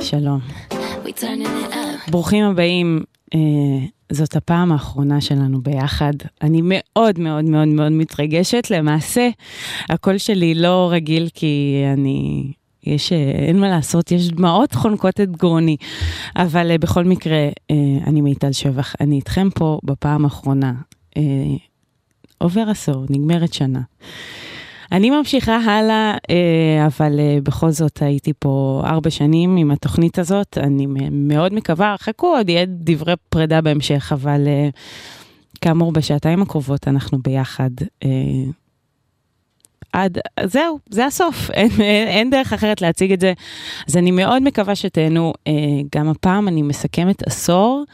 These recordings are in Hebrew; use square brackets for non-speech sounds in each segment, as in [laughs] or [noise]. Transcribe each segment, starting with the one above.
שלום. ברוכים הבאים. אה, זאת הפעם האחרונה שלנו ביחד. אני מאוד מאוד מאוד מאוד מתרגשת. למעשה, הקול שלי לא רגיל כי אני... יש, אה, אין מה לעשות, יש דמעות חונקות את גרוני. אבל אה, בכל מקרה, אה, אני מיטל שבח, אני איתכם פה בפעם האחרונה. אה, עובר עשור, נגמרת שנה. אני ממשיכה הלאה, אה, אבל אה, בכל זאת הייתי פה ארבע שנים עם התוכנית הזאת. אני מאוד מקווה, חכו עוד יהיה דברי פרידה בהמשך, אבל אה, כאמור, בשעתיים הקרובות אנחנו ביחד. אה, עד, זהו, זה הסוף, [laughs] אין, אין, דרך אחרת להציג את זה. אז אני מאוד מקווה שתהנו. אה, גם הפעם אני מסכמת עשור.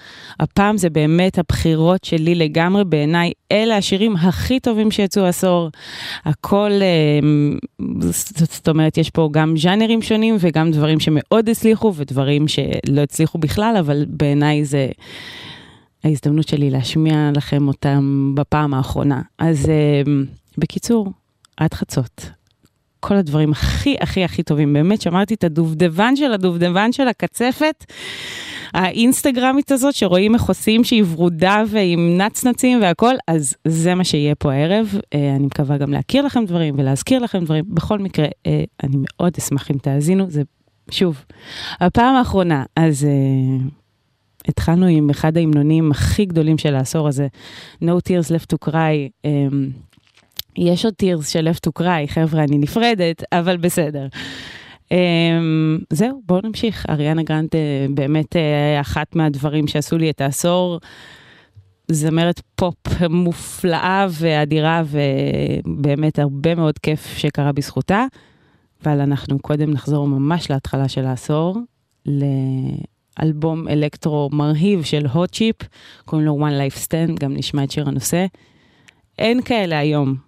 הפעם זה באמת הבחירות שלי לגמרי בעיניי. אלה השירים הכי טובים שיצאו עשור. הכל, אה, זאת אומרת, יש פה גם ז'אנרים שונים וגם דברים שמאוד הצליחו ודברים שלא הצליחו בכלל, אבל בעיניי זה... ההזדמנות שלי להשמיע לכם אותם בפעם האחרונה. אז uh, בקיצור, עד חצות. כל הדברים הכי הכי הכי טובים, באמת שמרתי את הדובדבן של הדובדבן של הקצפת, האינסטגרמית הזאת שרואים איך עושים שהיא ורודה ועם נצנצים והכל, אז זה מה שיהיה פה הערב. אה, אני מקווה גם להכיר לכם דברים ולהזכיר לכם דברים. בכל מקרה, אה, אני מאוד אשמח אם תאזינו, זה שוב, הפעם האחרונה, אז... אה, התחלנו עם אחד ההמנונים הכי גדולים של העשור הזה, No Tears Left to Cry, אמ, יש עוד טירס של left to cry, חבר'ה, אני נפרדת, אבל בסדר. Um, זהו, בואו נמשיך. אריאנה גרנט uh, באמת uh, אחת מהדברים שעשו לי את העשור. זמרת פופ מופלאה ואדירה, ובאמת הרבה מאוד כיף שקרה בזכותה. אבל אנחנו קודם נחזור ממש להתחלה של העשור, לאלבום אלקטרו מרהיב של הוט צ'יפ, קוראים לו One Life Stand, גם נשמע את שיר הנושא. אין כאלה היום.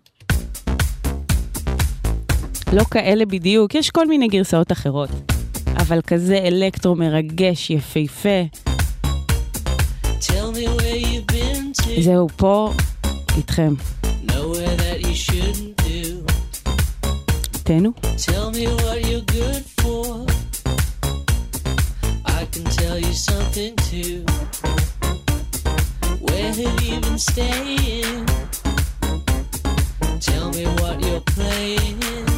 לא כאלה בדיוק, יש כל מיני גרסאות אחרות, אבל כזה אלקטרו מרגש, יפהפה. זהו, פה איתכם. תנו. something too. Where have you been staying? Tell me what you're playing.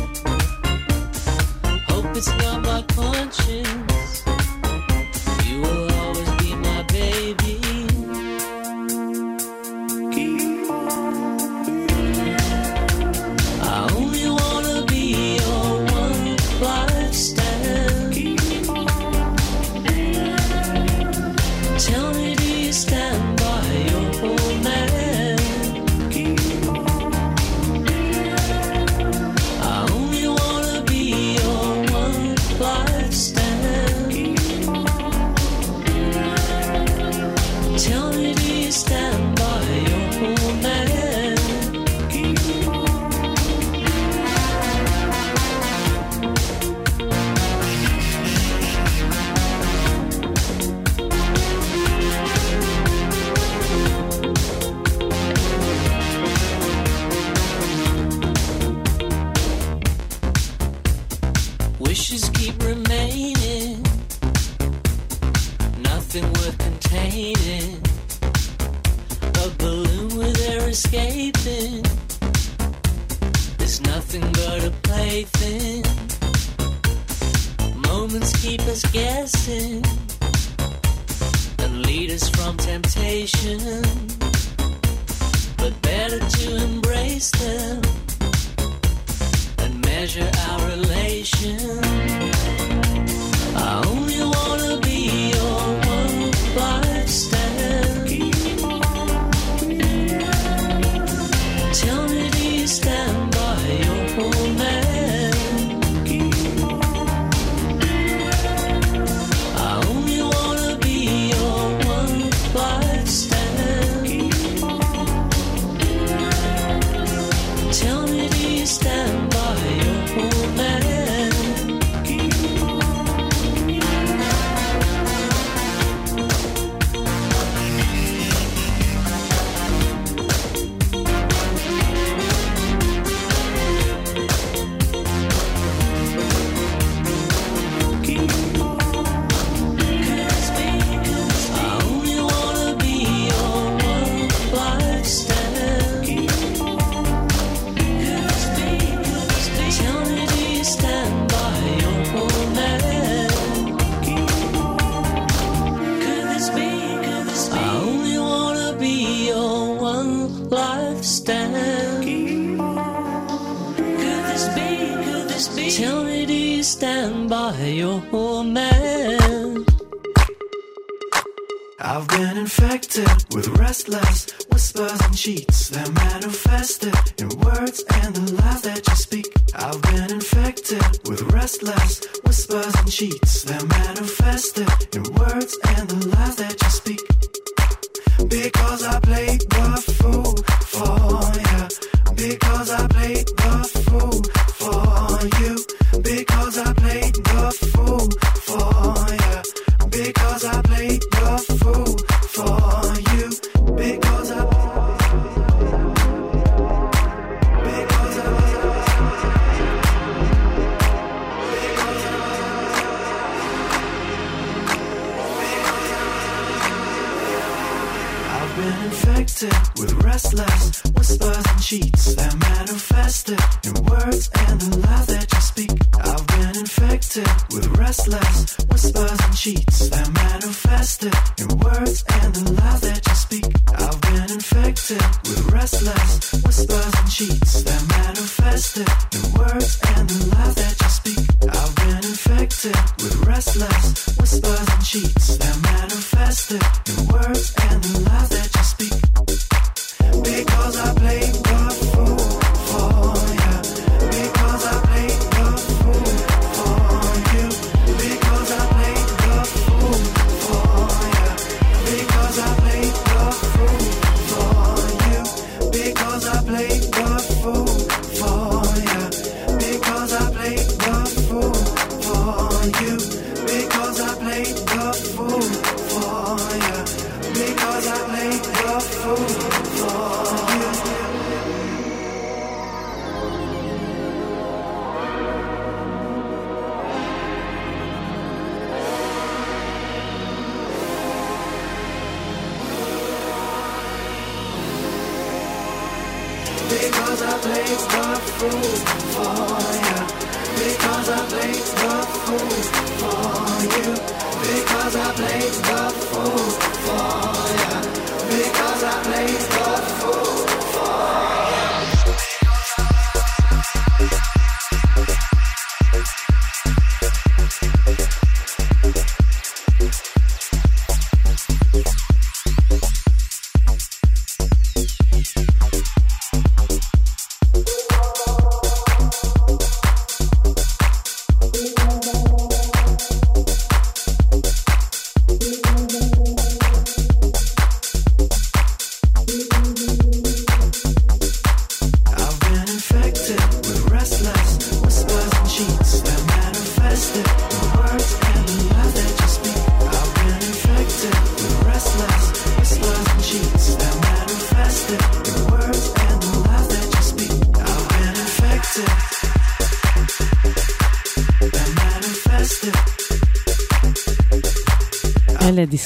it's not my conscience. sheets.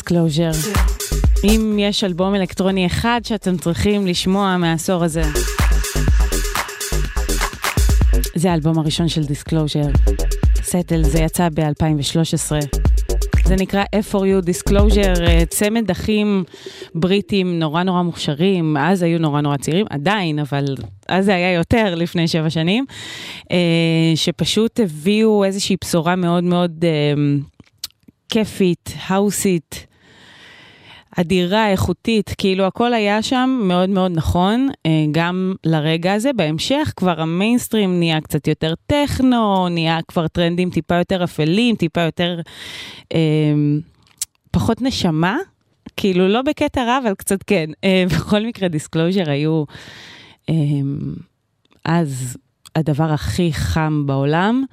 Disclosure. אם יש אלבום אלקטרוני אחד שאתם צריכים לשמוע מהעשור הזה, זה האלבום הראשון של Disclosure. Settle, זה יצא ב-2013. זה נקרא F for You, Disclosure, אה, צמד אחים בריטים נורא נורא מוכשרים, אז היו נורא נורא צעירים, עדיין, אבל אז זה היה יותר לפני שבע שנים, אה, שפשוט הביאו איזושהי בשורה מאוד מאוד אה, כיפית, האוסית. אדירה, איכותית, כאילו הכל היה שם מאוד מאוד נכון, אה, גם לרגע הזה. בהמשך כבר המיינסטרים נהיה קצת יותר טכנו, נהיה כבר טרנדים טיפה יותר אפלים, טיפה יותר אה, פחות נשמה, כאילו לא בקטע רע, אבל קצת כן. אה, [laughs] בכל מקרה, Disclosure היו אה, אז הדבר הכי חם בעולם.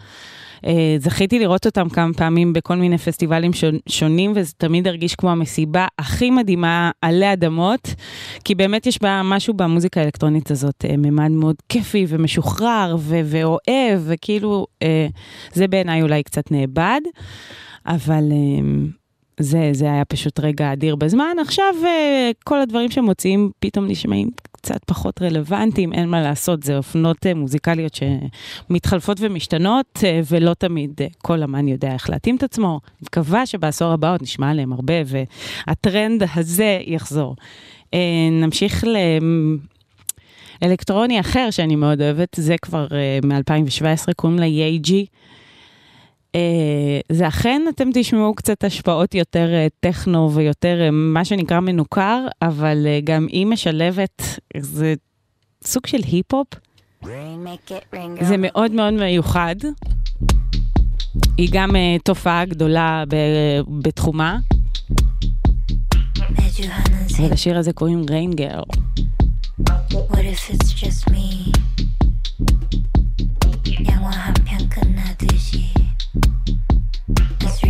אה, זכיתי לראות אותם כמה פעמים בכל מיני פסטיבלים שונ- שונים, וזה תמיד הרגיש כמו המסיבה הכי מדהימה עלי אדמות, כי באמת יש בה משהו במוזיקה האלקטרונית הזאת, אה, ממד מאוד כיפי ומשוחרר ו- ואוהב, וכאילו, אה, זה בעיניי אולי קצת נאבד, אבל... זה, זה היה פשוט רגע אדיר בזמן. עכשיו כל הדברים שמוציאים פתאום נשמעים קצת פחות רלוונטיים, אין מה לעשות, זה אופנות אה, מוזיקליות שמתחלפות ומשתנות, אה, ולא תמיד אה, כל אמן יודע איך להתאים את עצמו. אני מקווה שבעשור הבא עוד נשמע עליהם הרבה, והטרנד הזה יחזור. נמשיך ל... אלקטרוני אחר שאני מאוד אוהבת, זה כבר uh, מ-2017, קוראים לה יייג'י. Uh, זה אכן, אתם תשמעו קצת השפעות יותר uh, טכנו ויותר uh, מה שנקרא מנוכר, אבל גם היא משלבת, זה סוג של היפ-הופ. זה מאוד מאוד מיוחד. היא גם תופעה גדולה בתחומה. ולשיר הזה קוראים ריין גרל. What if it's just me?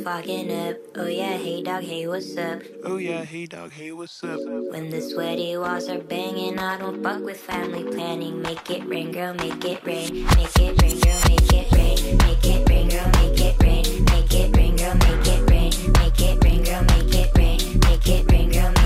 was fucking up. Oh yeah, hey dog, hey what's up? Oh yeah, hey dog, hey what's up? When the sweaty walls are banging, I don't fuck with family planning. Make it rain, girl, make it rain. Make it rain, girl, make it rain. Make it rain, girl, make it rain. Make it rain, girl, make it rain. Make it rain, girl, make it rain. Make it rain, girl.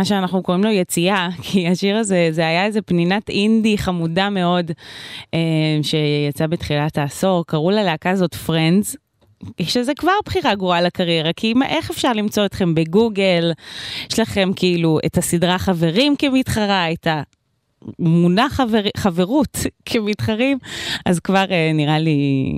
מה שאנחנו קוראים לו יציאה, [laughs] כי השיר הזה, זה היה איזה פנינת אינדי חמודה מאוד, אה, שיצא בתחילת העשור, קראו ללהקה הזאת פרנדס. שזה כבר בחירה גרועה לקריירה, כי מה, איך אפשר למצוא אתכם בגוגל? יש לכם כאילו את הסדרה חברים כמתחרה, את המונח חבר, חברות [laughs] כמתחרים, אז כבר אה, נראה לי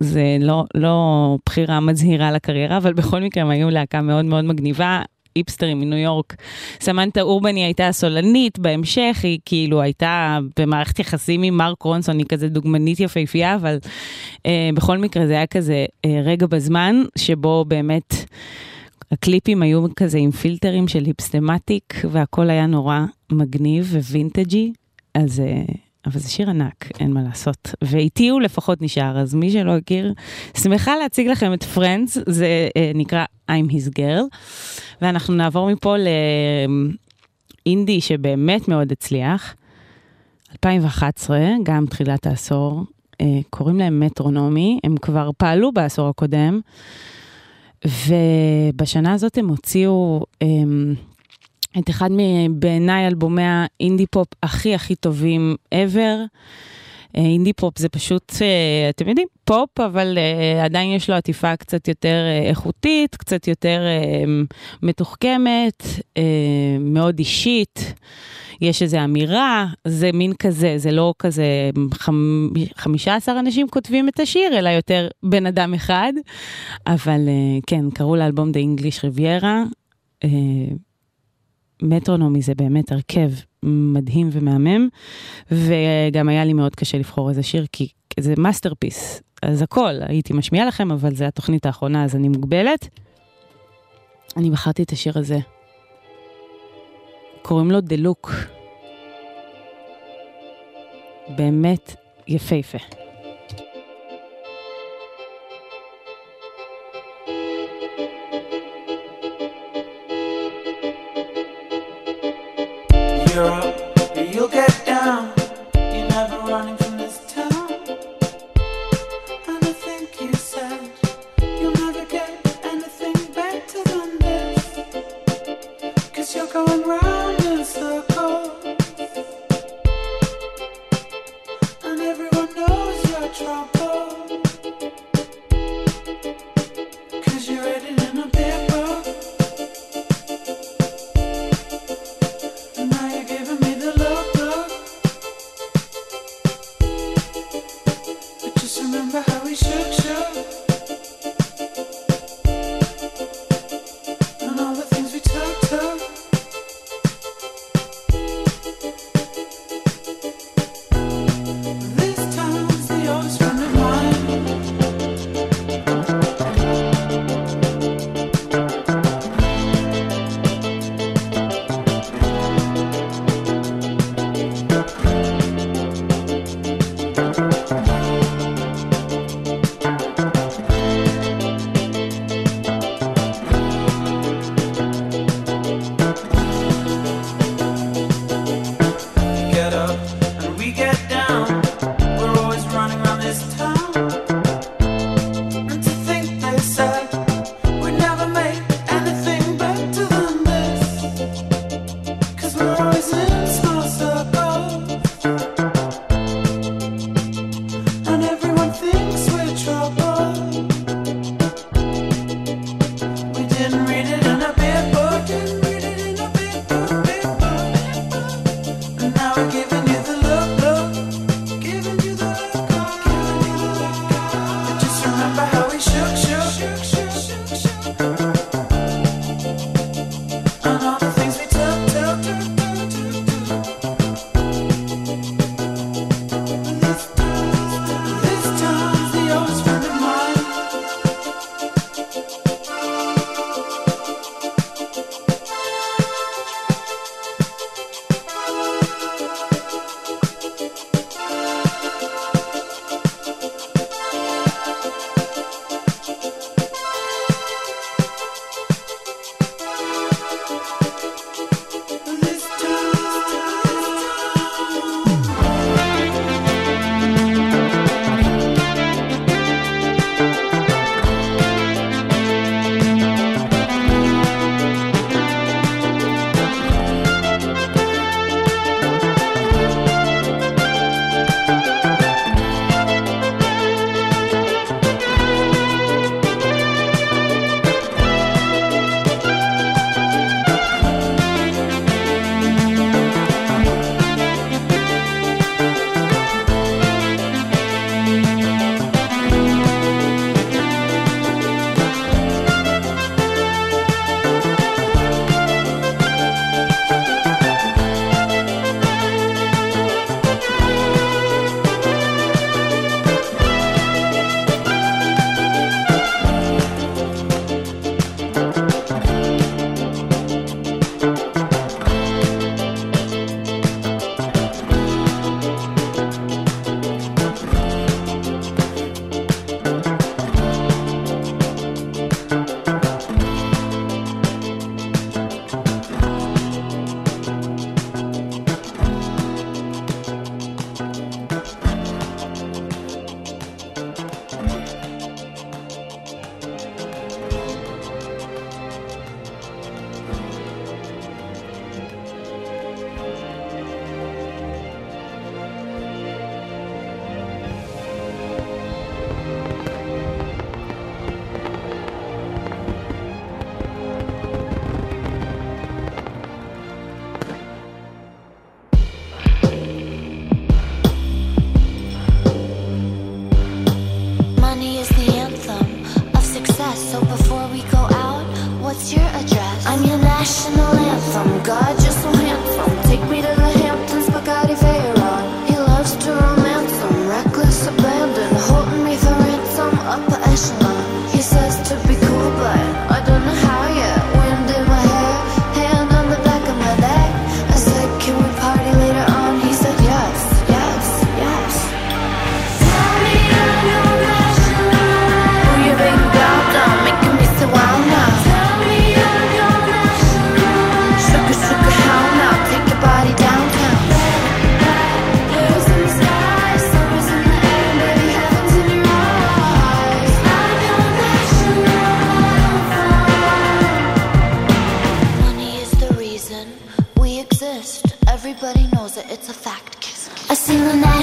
זה לא, לא בחירה מזהירה לקריירה, אבל בכל מקרה הם היו להקה מאוד מאוד מגניבה. היפסטרים מניו יורק. סמנטה אורבני הייתה הסולנית, בהמשך היא כאילו הייתה במערכת יחסים עם מרק רונסון, היא כזה דוגמנית יפהפייה, אבל אה, בכל מקרה זה היה כזה אה, רגע בזמן שבו באמת הקליפים היו כזה עם פילטרים של Hipstamatic, והכל היה נורא מגניב ווינטג'י, אז... אה, אבל זה שיר ענק, אין מה לעשות. ואיתי הוא לפחות נשאר, אז מי שלא הכיר, שמחה להציג לכם את Friends, זה אה, נקרא I'm his girl. ואנחנו נעבור מפה לאינדי שבאמת מאוד הצליח. 2011, גם תחילת העשור, אה, קוראים להם Metronomy, הם כבר פעלו בעשור הקודם, ובשנה הזאת הם הוציאו אה, את אחד מבעיניי אלבומי האינדי פופ הכי הכי טובים ever. אה, אינדי פופ זה פשוט, אה, אתם יודעים, פופ, אבל אה, עדיין יש לו עטיפה קצת יותר איכותית, קצת יותר מתוחכמת, מאוד אישית. יש איזו אמירה, זה מין כזה, זה לא כזה חמ... 15 אנשים כותבים את השיר, אלא יותר בן אדם אחד. אבל כן, קראו לאלבום The English Riviera. מטרונומי זה באמת הרכב מדהים ומהמם, וגם היה לי מאוד קשה לבחור איזה שיר, כי זה masterpiece, אז הכל, הייתי משמיעה לכם, אבל זו התוכנית האחרונה, אז אני מוגבלת. אני בחרתי את השיר הזה. קוראים לו The Look. באמת יפהפה. mirror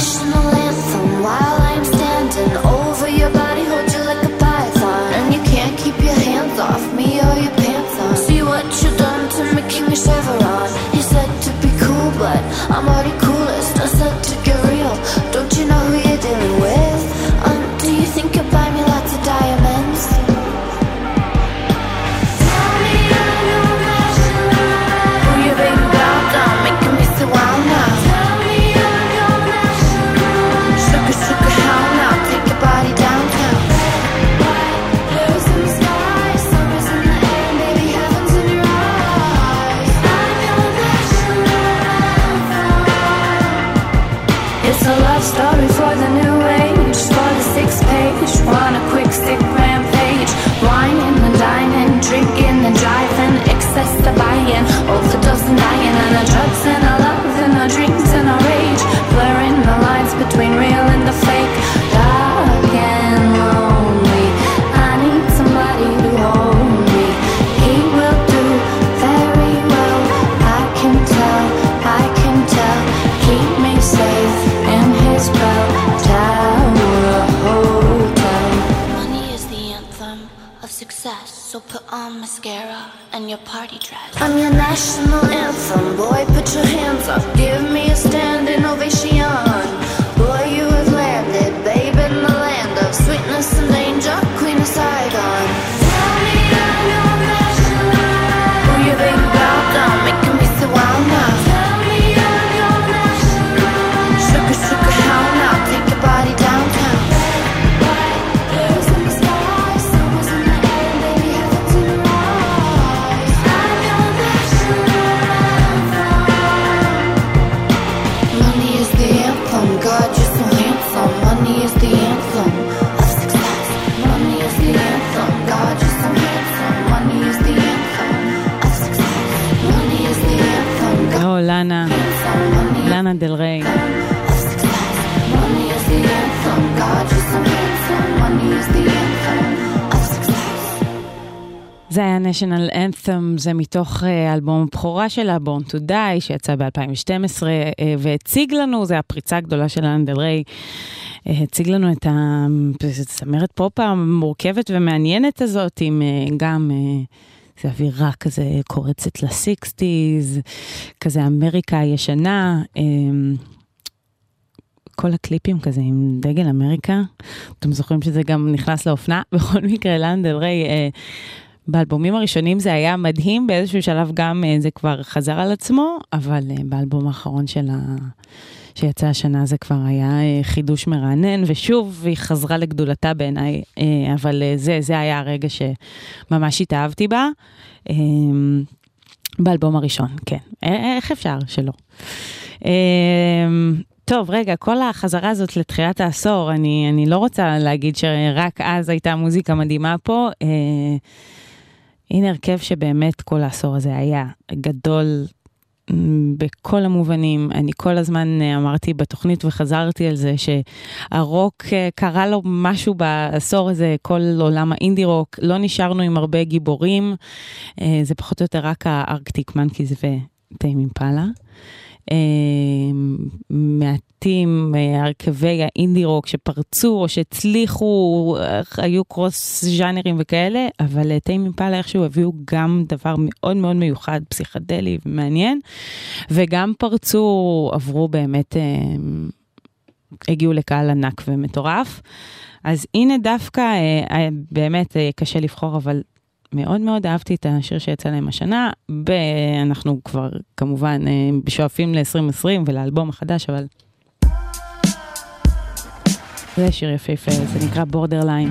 Emotional national anthem, זה מתוך אה, אלבום הבכורה שלה, Born to Die, שיצא ב-2012, אה, והציג לנו, זה הפריצה הגדולה של לאנה דל ריי, אה, הציג לנו את הזמרת פופ המורכבת ומעניינת הזאת, עם גם... זה אווירה כזה קורצת לסיקסטיז, כזה אמריקה הישנה. כל הקליפים כזה עם דגל אמריקה, אתם זוכרים שזה גם נכנס לאופנה? [laughs] בכל מקרה, לאן דל ריי, אה, באלבומים הראשונים זה היה מדהים, באיזשהו שלב גם אה, זה כבר חזר על עצמו, אבל אה, באלבום האחרון שלה, שיצא השנה זה כבר היה אה, חידוש מרענן, ושוב היא חזרה לגדולתה בעיניי, אבל זה, זה היה הרגע שממש התאהבתי בה. אה, באלבום הראשון, כן. איך אפשר שלא? אמ, טוב, רגע, כל החזרה הזאת לתחילת העשור, אני, אני לא רוצה להגיד שרק אז הייתה מוזיקה מדהימה פה. הנה הרכב שבאמת כל העשור הזה היה גדול בכל המובנים. אני כל הזמן אה, אמרתי בתוכנית וחזרתי על זה שהרוק אה, קרה לו משהו בעשור הזה, כל עולם האינדי רוק, לא נשארנו עם הרבה גיבורים, אה, זה פחות או יותר רק הארקטיק מנקיז וטיים אימפלה. אה, מעטים אה, הרכבי האינדי רוק שפרצו או שהצליחו, אה, היו קרוס ז'אנרים וכאלה, אבל טיים אימפלה איכשהו הביאו גם דבר מאוד מאוד מיוחד, פסיכדלי ומעניין, וגם פרצו, עברו באמת, הגיעו לקהל ענק ומטורף. אז הנה דווקא, באמת קשה לבחור, אבל מאוד מאוד אהבתי את השיר שיצא להם השנה. ב- אנחנו כבר כמובן אה, שואפים ל-2020 ולאלבום החדש, אבל... זה שיר יפהפה, זה נקרא בורדרליין.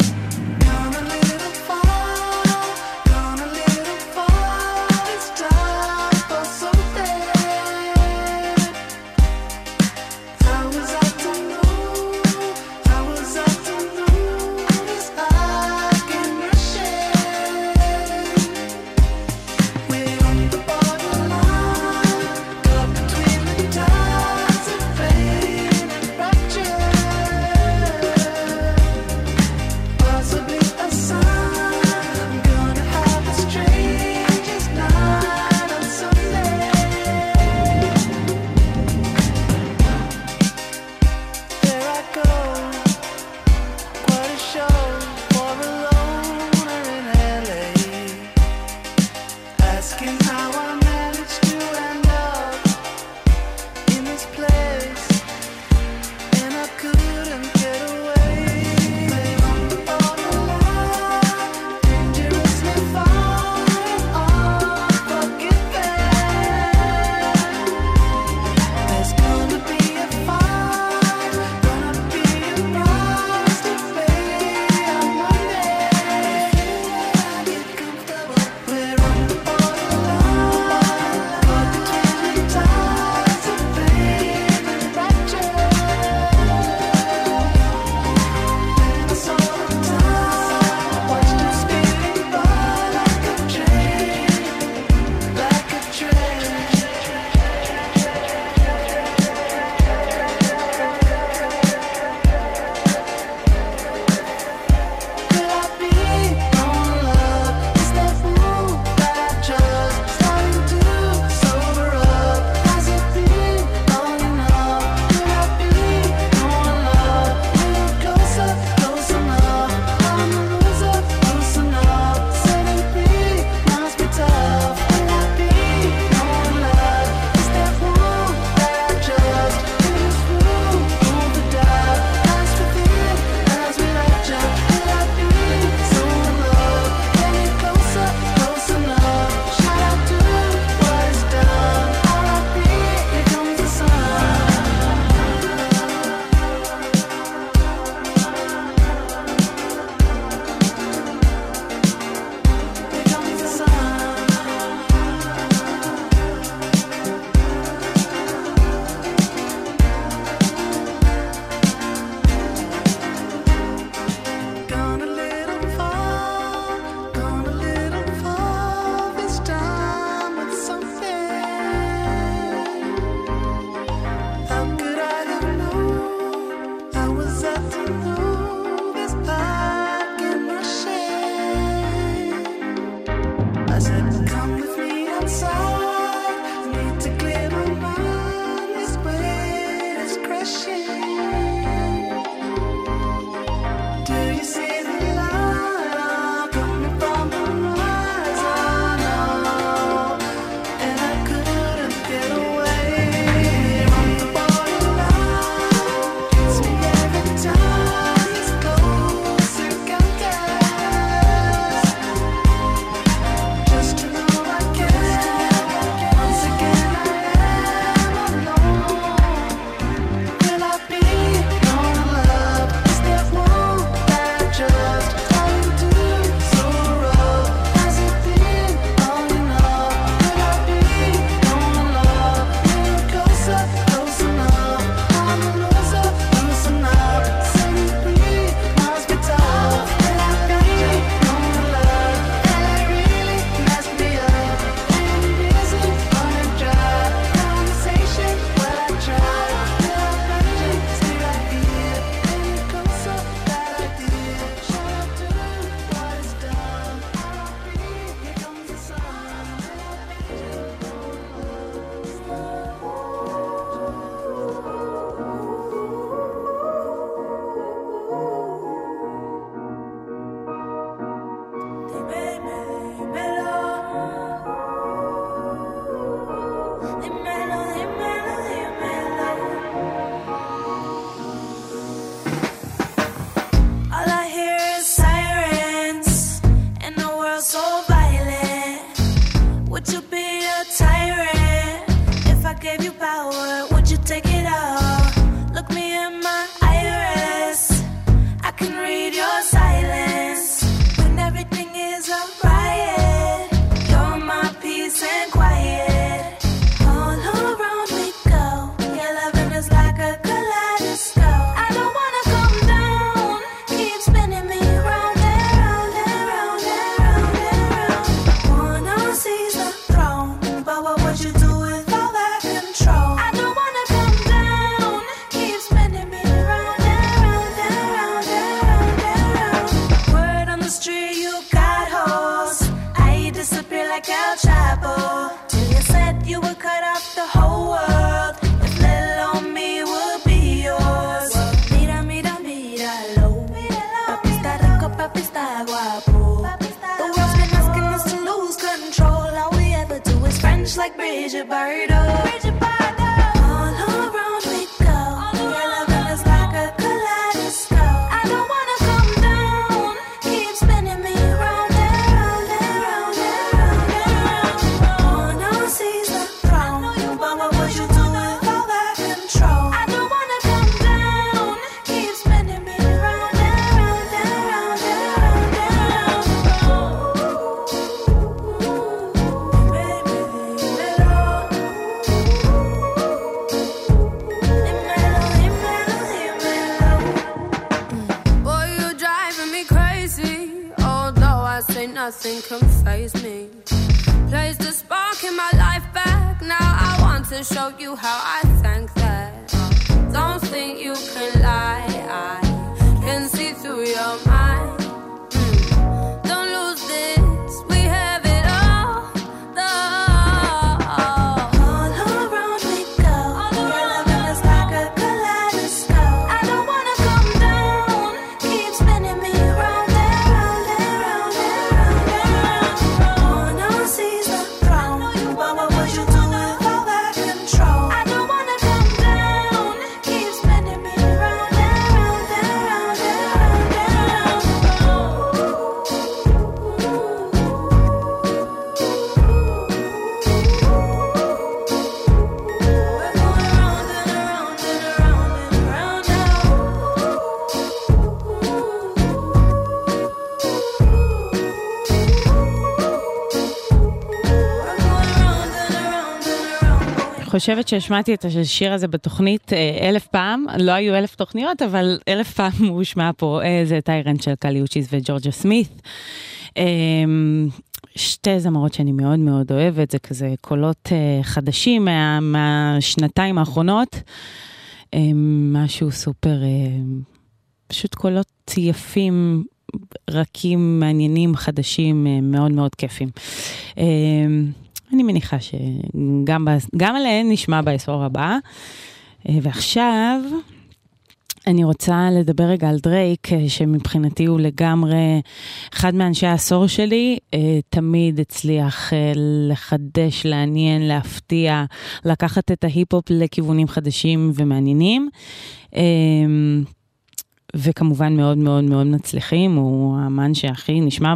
Can phase me. Place the spark in my life back. Now I want to show you how I thank חושבת שהשמעתי את השיר הזה בתוכנית אה, אלף פעם, לא היו אלף תוכניות, אבל אלף פעם הוא הושמע פה, אה, זה טיירנט של קלי אוצ'יס וג'ורג'ה סמית. אה, שתי זמרות שאני מאוד מאוד אוהבת, זה כזה קולות חדשים מה, מהשנתיים האחרונות. משהו סופר, פשוט קולות יפים, רכים, מעניינים, חדשים, מאוד מאוד כיפים. אני מניחה שגם עליהן נשמע בעשור הבא. אה, ועכשיו, אני רוצה לדבר רגע על דרייק, אה, שמבחינתי הוא לגמרי אחד מאנשי העשור שלי, אה, תמיד הצליח לחדש, לעניין, להפתיע, לקחת את ההיפ-הופ לכיוונים חדשים ומעניינים. וכמובן מאוד מאוד מאוד מצליחים, הוא האמן שהכי נשמע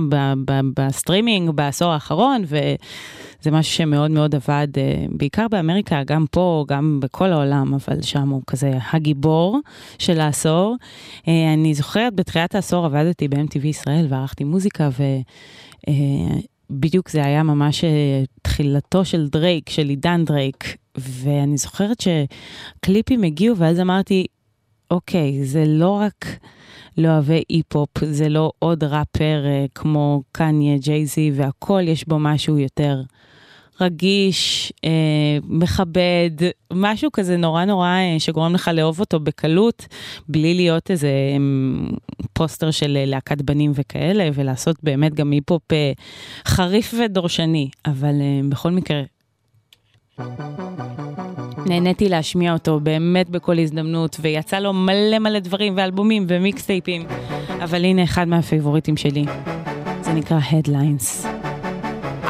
בסטרימינג בעשור האחרון, וזה משהו שמאוד מאוד עבד, אה, בעיקר באמריקה, גם פה, גם בכל העולם, אבל שם הוא כזה הגיבור של העשור. אה, אני זוכרת, בתחילת העשור עבדתי ב-MTV ישראל וערכתי מוזיקה, ו... אה, בדיוק זה היה ממש תחילתו של דרייק, של עידן דרייק, ואני זוכרת שקליפים הגיעו, ואז אמרתי, אוקיי, זה לא רק לאוהבי היפ-הופ, זה לא עוד ראפר אה, כמו קניה, ג'ייזי והכל, יש בו משהו יותר רגיש, אה, מכבד, משהו כזה נורא נורא אה, שגורם לך לאהוב אותו בקלות, בלי להיות איזה אה, פוסטר של אה, להקת בנים וכאלה, ולעשות באמת גם היפ-הופ אה, חריף ודורסני, אבל אה, בכל מקרה, נהניתי להשמיע אותו באמת בכל הזדמנות, ויצא לו מלא מלא דברים ואלבומים ומיקסטייפים, אבל הנה אחד מהפייבוריטים שלי, זה נקרא Headlines.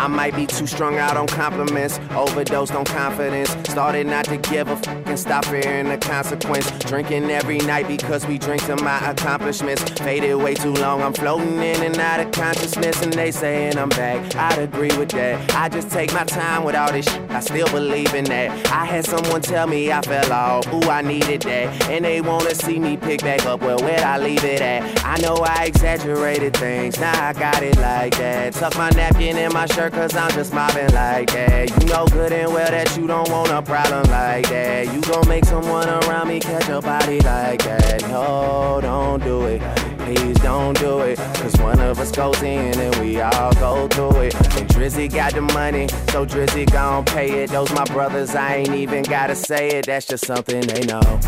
I might be too strung out on compliments, overdosed on confidence. Started not to give a fuck and stop fearing the consequence. Drinking every night because we drink to my accomplishments. Faded way too long, I'm floating in and out of consciousness, and they saying I'm back. I'd agree with that. I just take my time with all this shit. I still believe in that. I had someone tell me I fell off, ooh, I needed that. And they wanna see me pick back up, well, where'd I leave it at? I know I exaggerated things, now I got it like that. Tuck my napkin in my shirt, cause I'm just mobbing like that. You know good and well that you don't want a problem like that. You gon' make someone around me catch a body like that. No, don't do it. Please don't do it. Cause one of us goes in and we all go through it. And Drizzy got the money, so Drizzy gon' pay it. Those my brothers, I ain't even gotta say it. That's just something they know.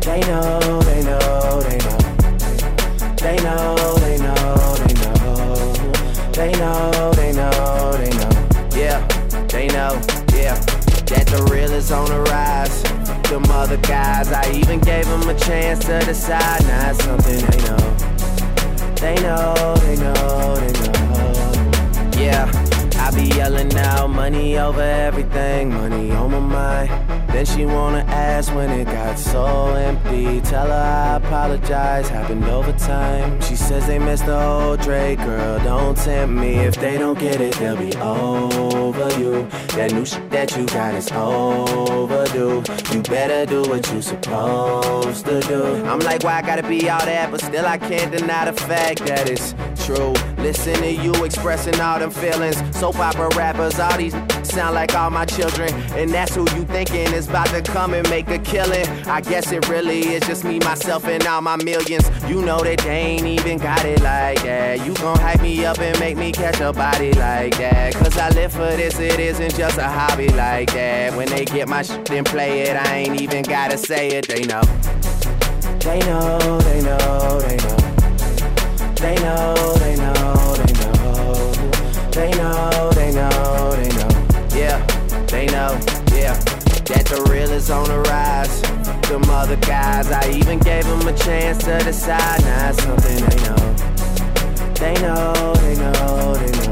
They know, they know, they know. They know, they know, they know. They know, they know, they know. Yeah, they know, yeah. That the real is on the rise. Them other guys, I even gave them a chance to decide. Now it's something they know. They know, they know, they know. Yeah, be yelling out Money over everything, money on my mind. Then she wanna ask when it got so empty. Tell her I apologize, happened over time. She says they missed the old Drake, girl, don't tempt me. If they don't get it, they'll be over you. That new shit that you got is overdue. You better do what you supposed to do. I'm like, why I gotta be all that, but still I can't deny the fact that it's true. Listen to you expressing all them feelings. Soap opera rappers, all these sound like all my children. And that's who you thinking is about to come and make a killing. I guess it really is just me, myself, and all my millions. You know that they ain't even got it like that. You gon' hype me up and make me catch a body like that. Cause I live for this, it isn't just a hobby like that. When they get my shit and play it, I ain't even gotta say it, they know. They know, they know, they know. They know, they know, they know. They know, they know, they know. Yeah, they know, yeah. That the real is on the rise. Them other guys, I even gave them a chance to decide. Now it's something they know. They know, they know, they know.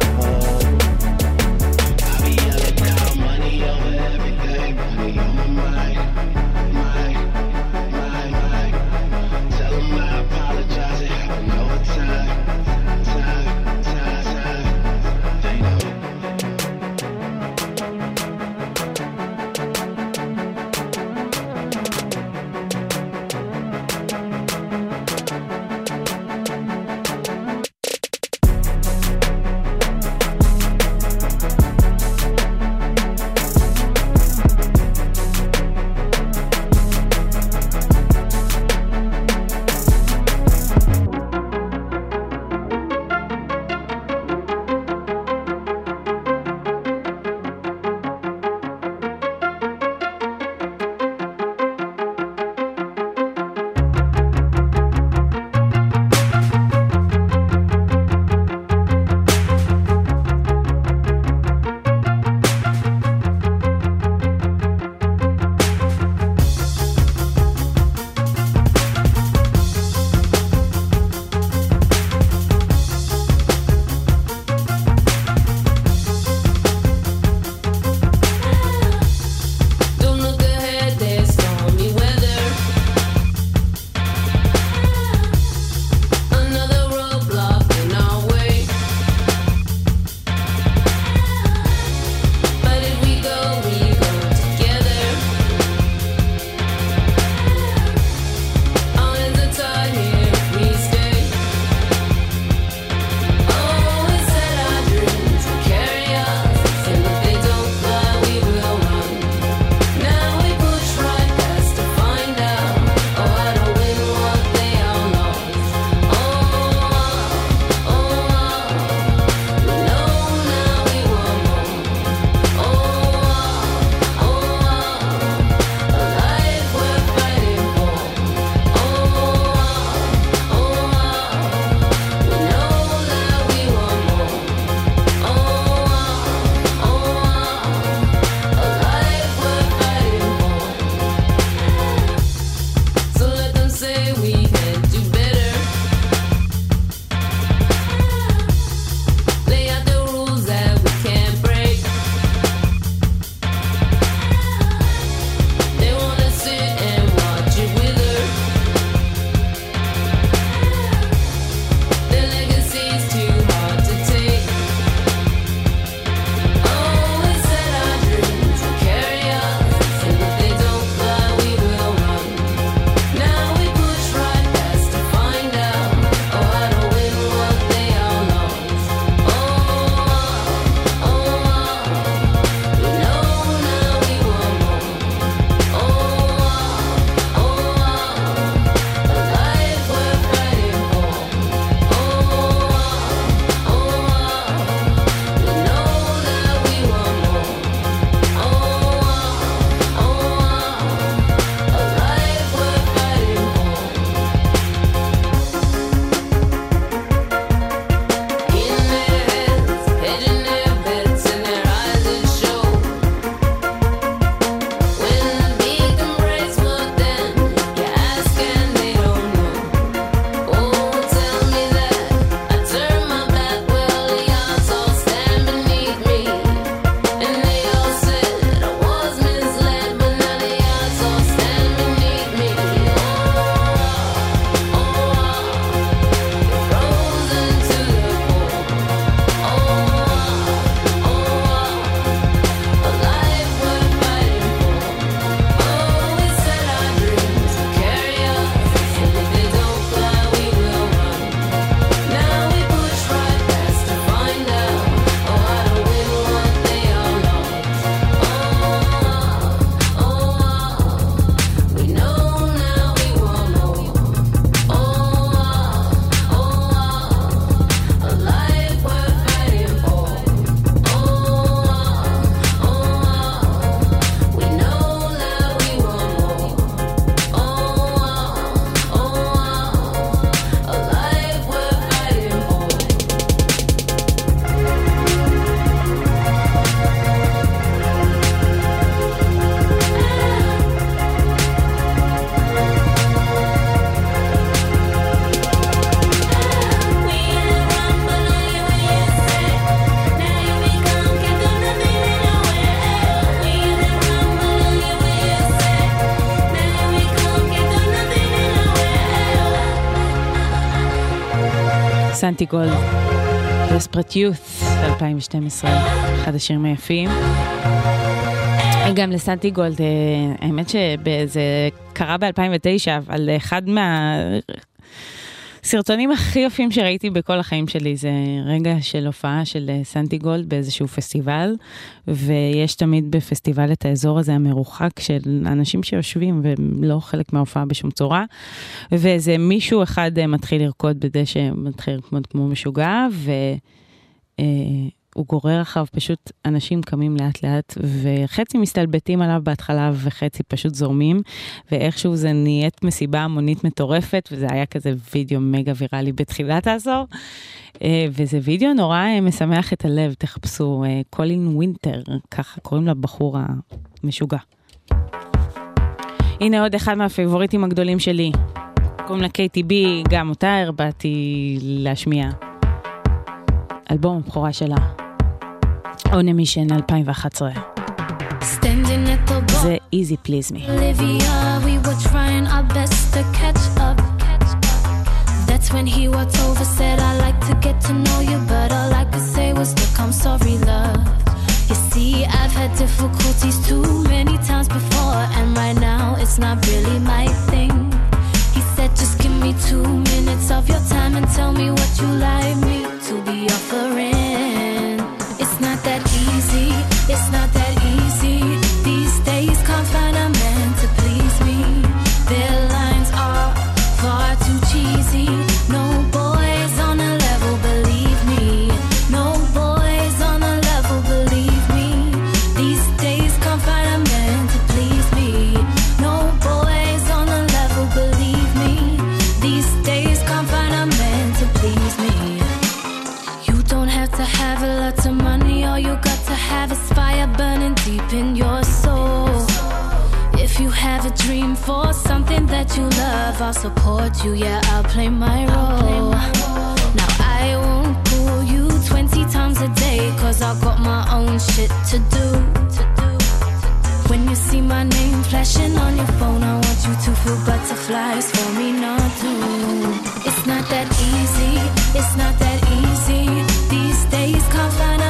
סנטי גולד, דספרט יות' 2012, אחד השירים היפים. גם לסנטי גולד, אה, האמת שזה קרה ב-2009, אבל אחד מהסרטונים הכי יפים שראיתי בכל החיים שלי זה רגע של הופעה של אה, סנטי גולד באיזשהו פסטיבל, ויש תמיד בפסטיבל את האזור הזה המרוחק של אנשים שיושבים והם לא חלק מההופעה בשום צורה, ואיזה מישהו אחד אה, מתחיל לרקוד בדשא, מתחיל לרקוד כמו משוגע, ו... הוא גורר אחריו פשוט אנשים קמים לאט לאט וחצי מסתלבטים עליו בהתחלה וחצי פשוט זורמים ואיכשהו זה נהיית מסיבה המונית מטורפת וזה היה כזה וידאו מגה ויראלי בתחילת העשור אה, וזה וידאו נורא אה, משמח את הלב, תחפשו אה, קולין ווינטר, ככה קוראים לבחור המשוגע. הנה עוד אחד מהפייבוריטים הגדולים שלי, קוראים לה KTB, גם אותה הרבעתי להשמיע. אלבום הבכורה שלה, On a Mission 2011. Standing at the bar. זה Easy Please Me. Olivia, we were trying our best to catch up. That's when he walked over, said, I like to get to know you, but all I could say was, Look, I'm sorry, love. You see, I've had difficulties too many times before, and right now it's not really my thing. He said, Just give me two minutes of your time and tell me what you like me to be offering. It's not that easy, it's not that you love, I'll support you, yeah, I'll play my role. Now I won't call you 20 times a day, cause I've got my own shit to do. When you see my name flashing on your phone, I want you to feel butterflies for me not to. It's not that easy, it's not that easy. These days can't find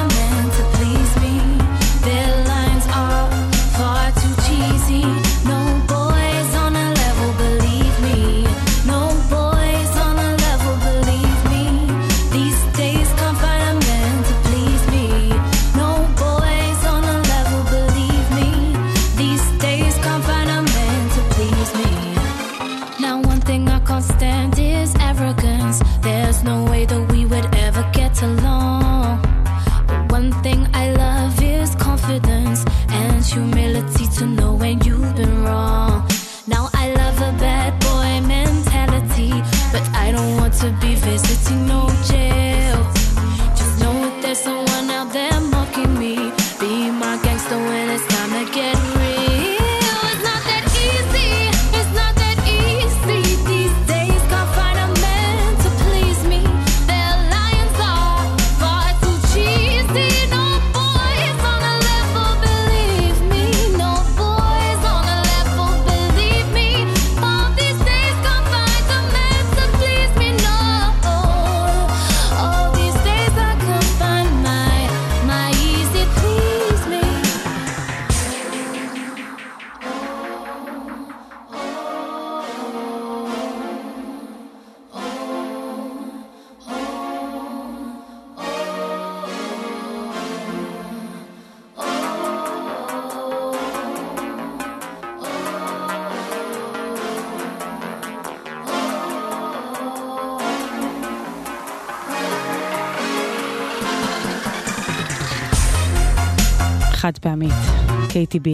KTB,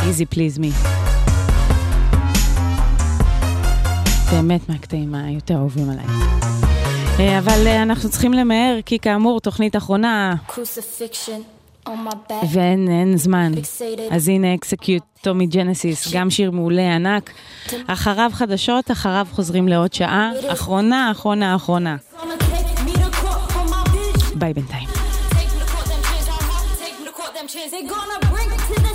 Easy Please Me. באמת מהקטעים היותר אהובים עליי. אה, אבל אה, אנחנו צריכים למהר, כי כאמור, תוכנית אחרונה. ואין אין זמן. אז הנה אקסקיוט, טומי ג'נסיס, גם שיר מעולה ענק. אחריו חדשות, אחריו חוזרים לעוד שעה. אחרונה, אחרונה, אחרונה. ביי בינתיים. They gonna bring it to the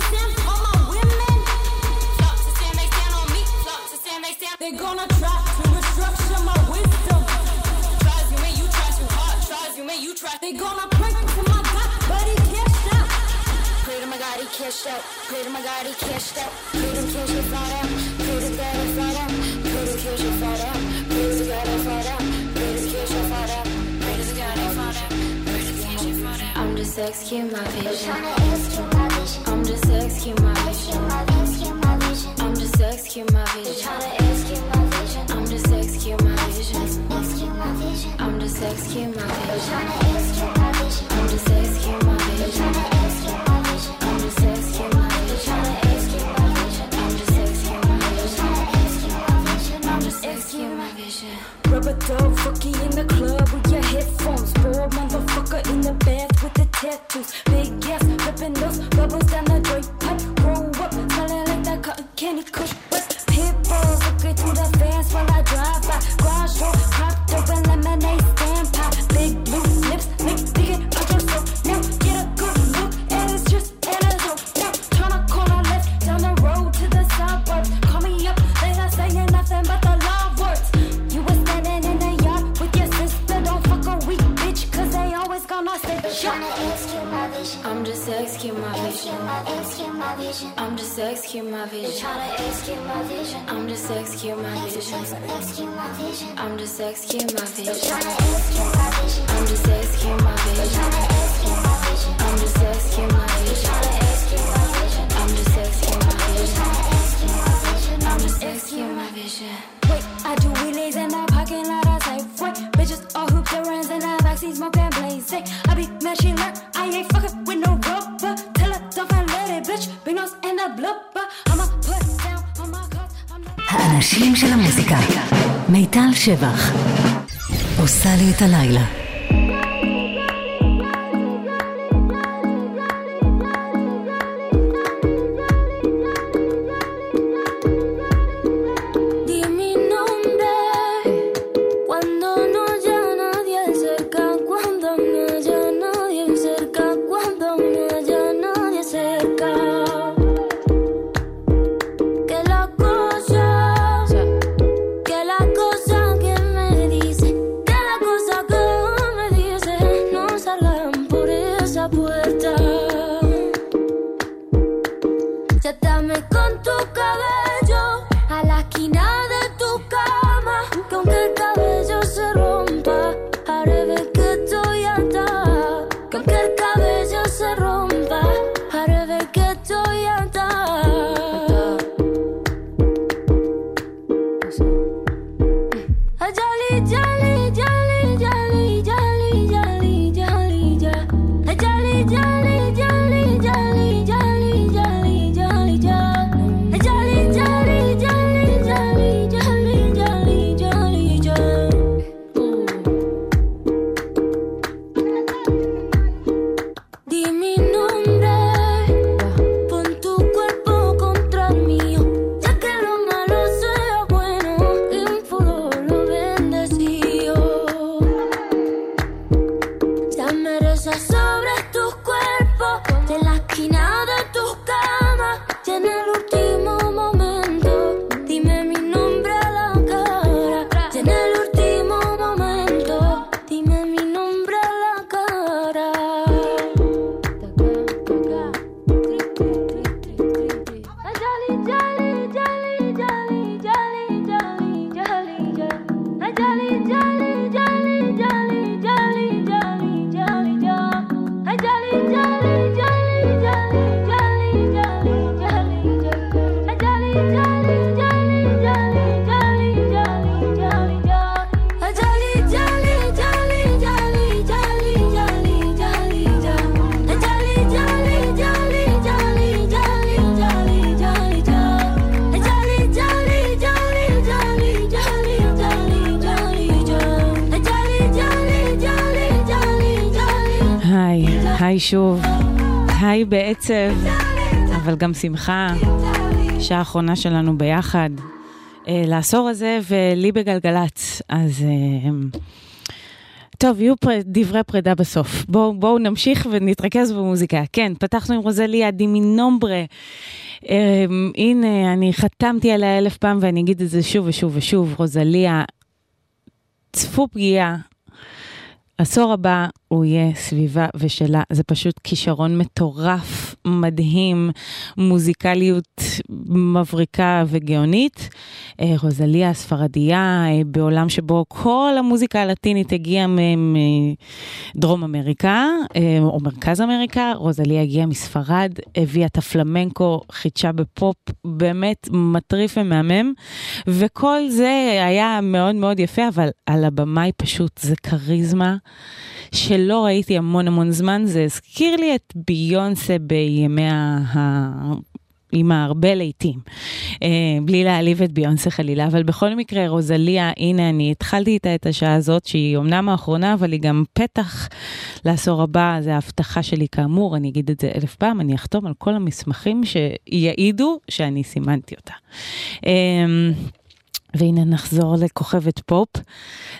execute my vision. I'm just execute my vision. Just executing my vision. I'm just my vision. I'm just my vision. I'm just my vision. Rubber in the club with your headphones. Motherfucker in the bath with the tattoos. Big ass, those bubbles down the. Roll up, smelling like that cotton candy bulls, looking through the fence while I drive by. Garage door, popped open lemonade just executing my vision. I'm just executing my vision. I'm just executing my vision. I'm just executing my vision. I'm just executing my vision. I'm just executing my vision. I'm just executing my vision. I'm just executing my vision. Wait, I do wheelies in the parking lot of Safeway. Bitches all hoop their runs in the backseat smoking blazing. I be mashing learn, I ain't fucking האנשים של המוזיקה. מיטל שבח. עושה לי את הלילה. היי שוב. היי בעצב, אבל גם שמחה. שעה האחרונה שלנו ביחד. אה, לעשור הזה ולי בגלגלצ. אז אה, טוב, יהיו פר... דברי פרידה בסוף. בואו בוא נמשיך ונתרכז במוזיקה. כן, פתחנו עם רוזליה דימינומברה. אה, הנה, אני חתמתי עליה אלף פעם ואני אגיד את זה שוב ושוב ושוב. רוזליה, צפו פגיעה. עשור הבא הוא יהיה סביבה ושלה. זה פשוט כישרון מטורף, מדהים, מוזיקליות מבריקה וגאונית. אה, רוזליה הספרדיה, אה, בעולם שבו כל המוזיקה הלטינית הגיעה מדרום אמריקה, אה, או מרכז אמריקה, רוזליה הגיעה מספרד, הביאה את הפלמנקו, חידשה בפופ, באמת מטריף ומהמם, וכל זה היה מאוד מאוד יפה, אבל על הבמה היא פשוט, זה כריזמה. שלא ראיתי המון המון זמן, זה הזכיר לי את ביונסה בימיה ה... עם הרבה להיטים, אה, בלי להעליב את ביונסה חלילה, אבל בכל מקרה, רוזליה, הנה אני התחלתי איתה את השעה הזאת, שהיא אומנם האחרונה, אבל היא גם פתח לעשור הבא, זה ההבטחה שלי כאמור, אני אגיד את זה אלף פעם, אני אחתום על כל המסמכים שיעידו שאני סימנתי אותה. אה, והנה נחזור לכוכבת פופ.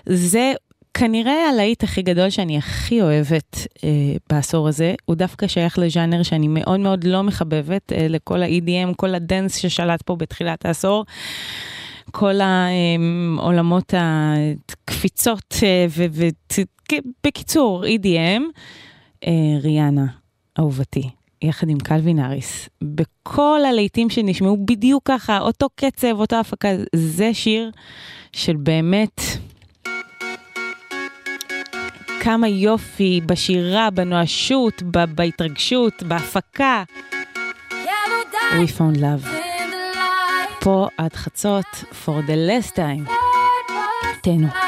זה כנראה הלהיט הכי גדול שאני הכי אוהבת אה, בעשור הזה, הוא דווקא שייך לז'אנר שאני מאוד מאוד לא מחבבת, אה, לכל ה-EDM, כל הדנס ששלט פה בתחילת העשור. כל העולמות הקפיצות, אה, ובקיצור, EDM, אה, ריאנה, אהובתי, יחד עם קלווין אריס, בכל הלהיטים שנשמעו בדיוק ככה, אותו קצב, אותה הפקה, זה שיר של באמת... כמה יופי בשירה, בנואשות, בהתרגשות, בהפקה. We found love. פה עד חצות, for the last time. תהנו.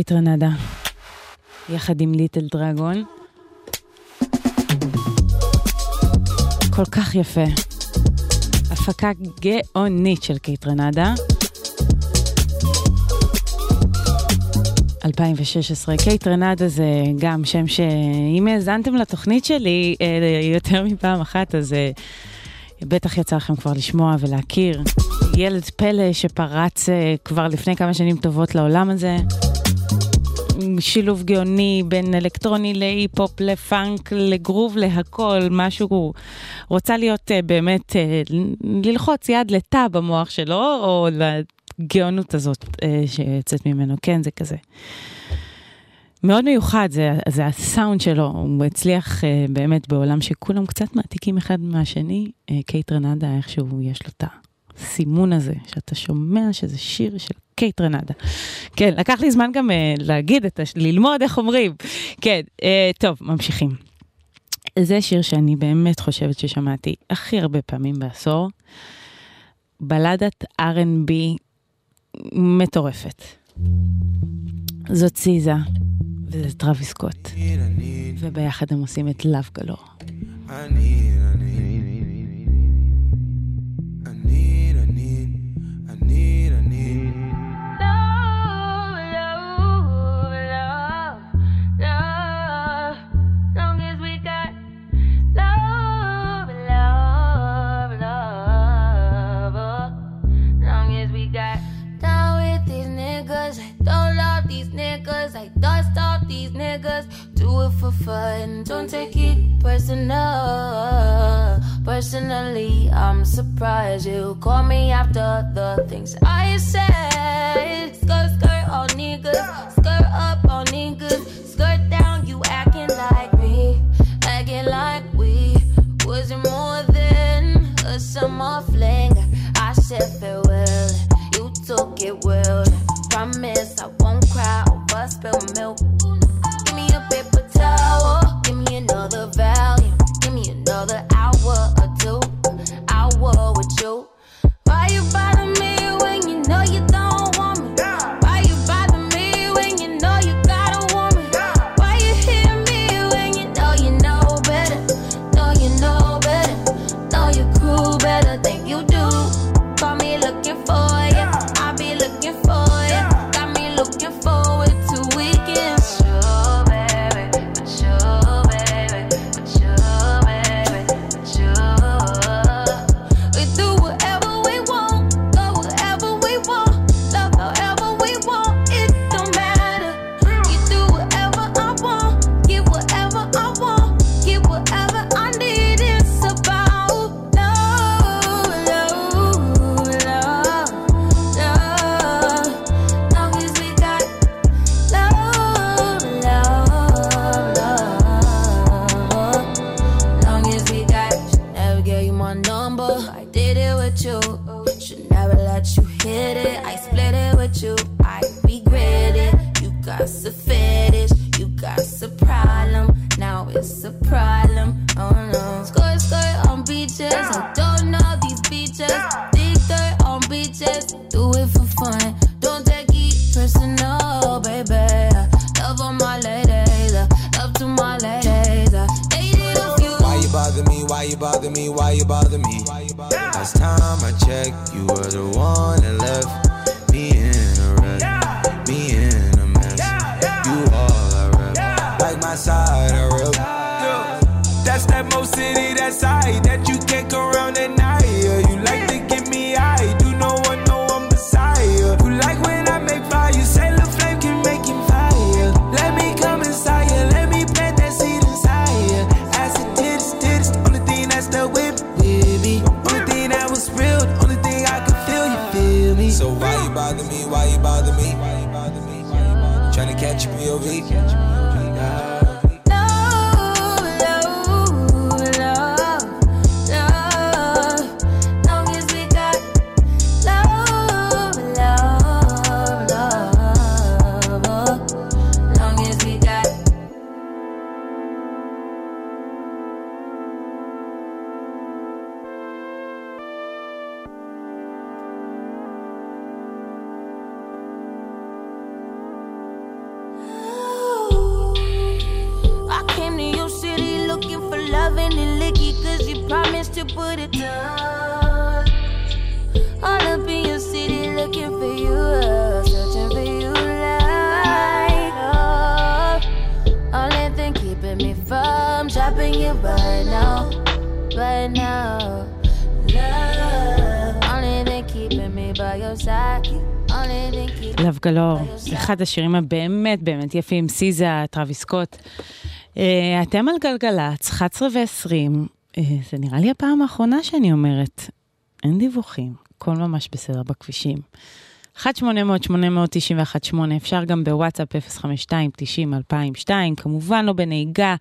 Want. קייטרנדה, יחד עם Little Dragon. כל כך יפה. הפקה גאונית של קייטרנדה. 2016. קייטרנדה זה גם שם שאם האזנתם לתוכנית שלי אה, יותר מפעם אחת, אז אה, בטח יצא לכם כבר לשמוע ולהכיר. ילד פלא שפרץ אה, כבר לפני כמה שנים טובות לעולם הזה. שילוב גאוני בין אלקטרוני להיפ-הופ, לפאנק, לגרוב, להכל, משהו, רוצה להיות uh, באמת, uh, ללחוץ יד לתא במוח שלו, או לגאונות הזאת uh, שיוצאת ממנו, כן, זה כזה. מאוד מיוחד, זה, זה הסאונד שלו, הוא הצליח uh, באמת בעולם שכולם קצת מעתיקים אחד מהשני, uh, קייט רנדה, איכשהו יש לו את הסימון הזה, שאתה שומע שזה שיר של קייטרנדה. כן, לקח לי זמן גם uh, להגיד, את הש... ללמוד איך אומרים. כן, uh, טוב, ממשיכים. זה שיר שאני באמת חושבת ששמעתי הכי הרבה פעמים בעשור. בלדת R&B מטורפת. זאת SZA, וזה טרוויס סקוט. וביחד הם עושים את Love Galore. I need, I need. need, I need, I need. I surprise you call you put it down. All up in your city looking for you, uh, searching for you like love. Oh. Only thing keeping me from dropping you right now, right now. Love. Only me by your side. אחד השירים הבאמת באמת יפים, סיזה, טרוויס קוט. אתם על גלגלצ, 11 ו-20, אה, זה נראה לי הפעם האחרונה שאני אומרת, אין דיווחים, הכל ממש בסדר בכבישים. 1-800-891-8, אפשר גם בוואטסאפ 052-90-2002, כמובן לא בנהיגה.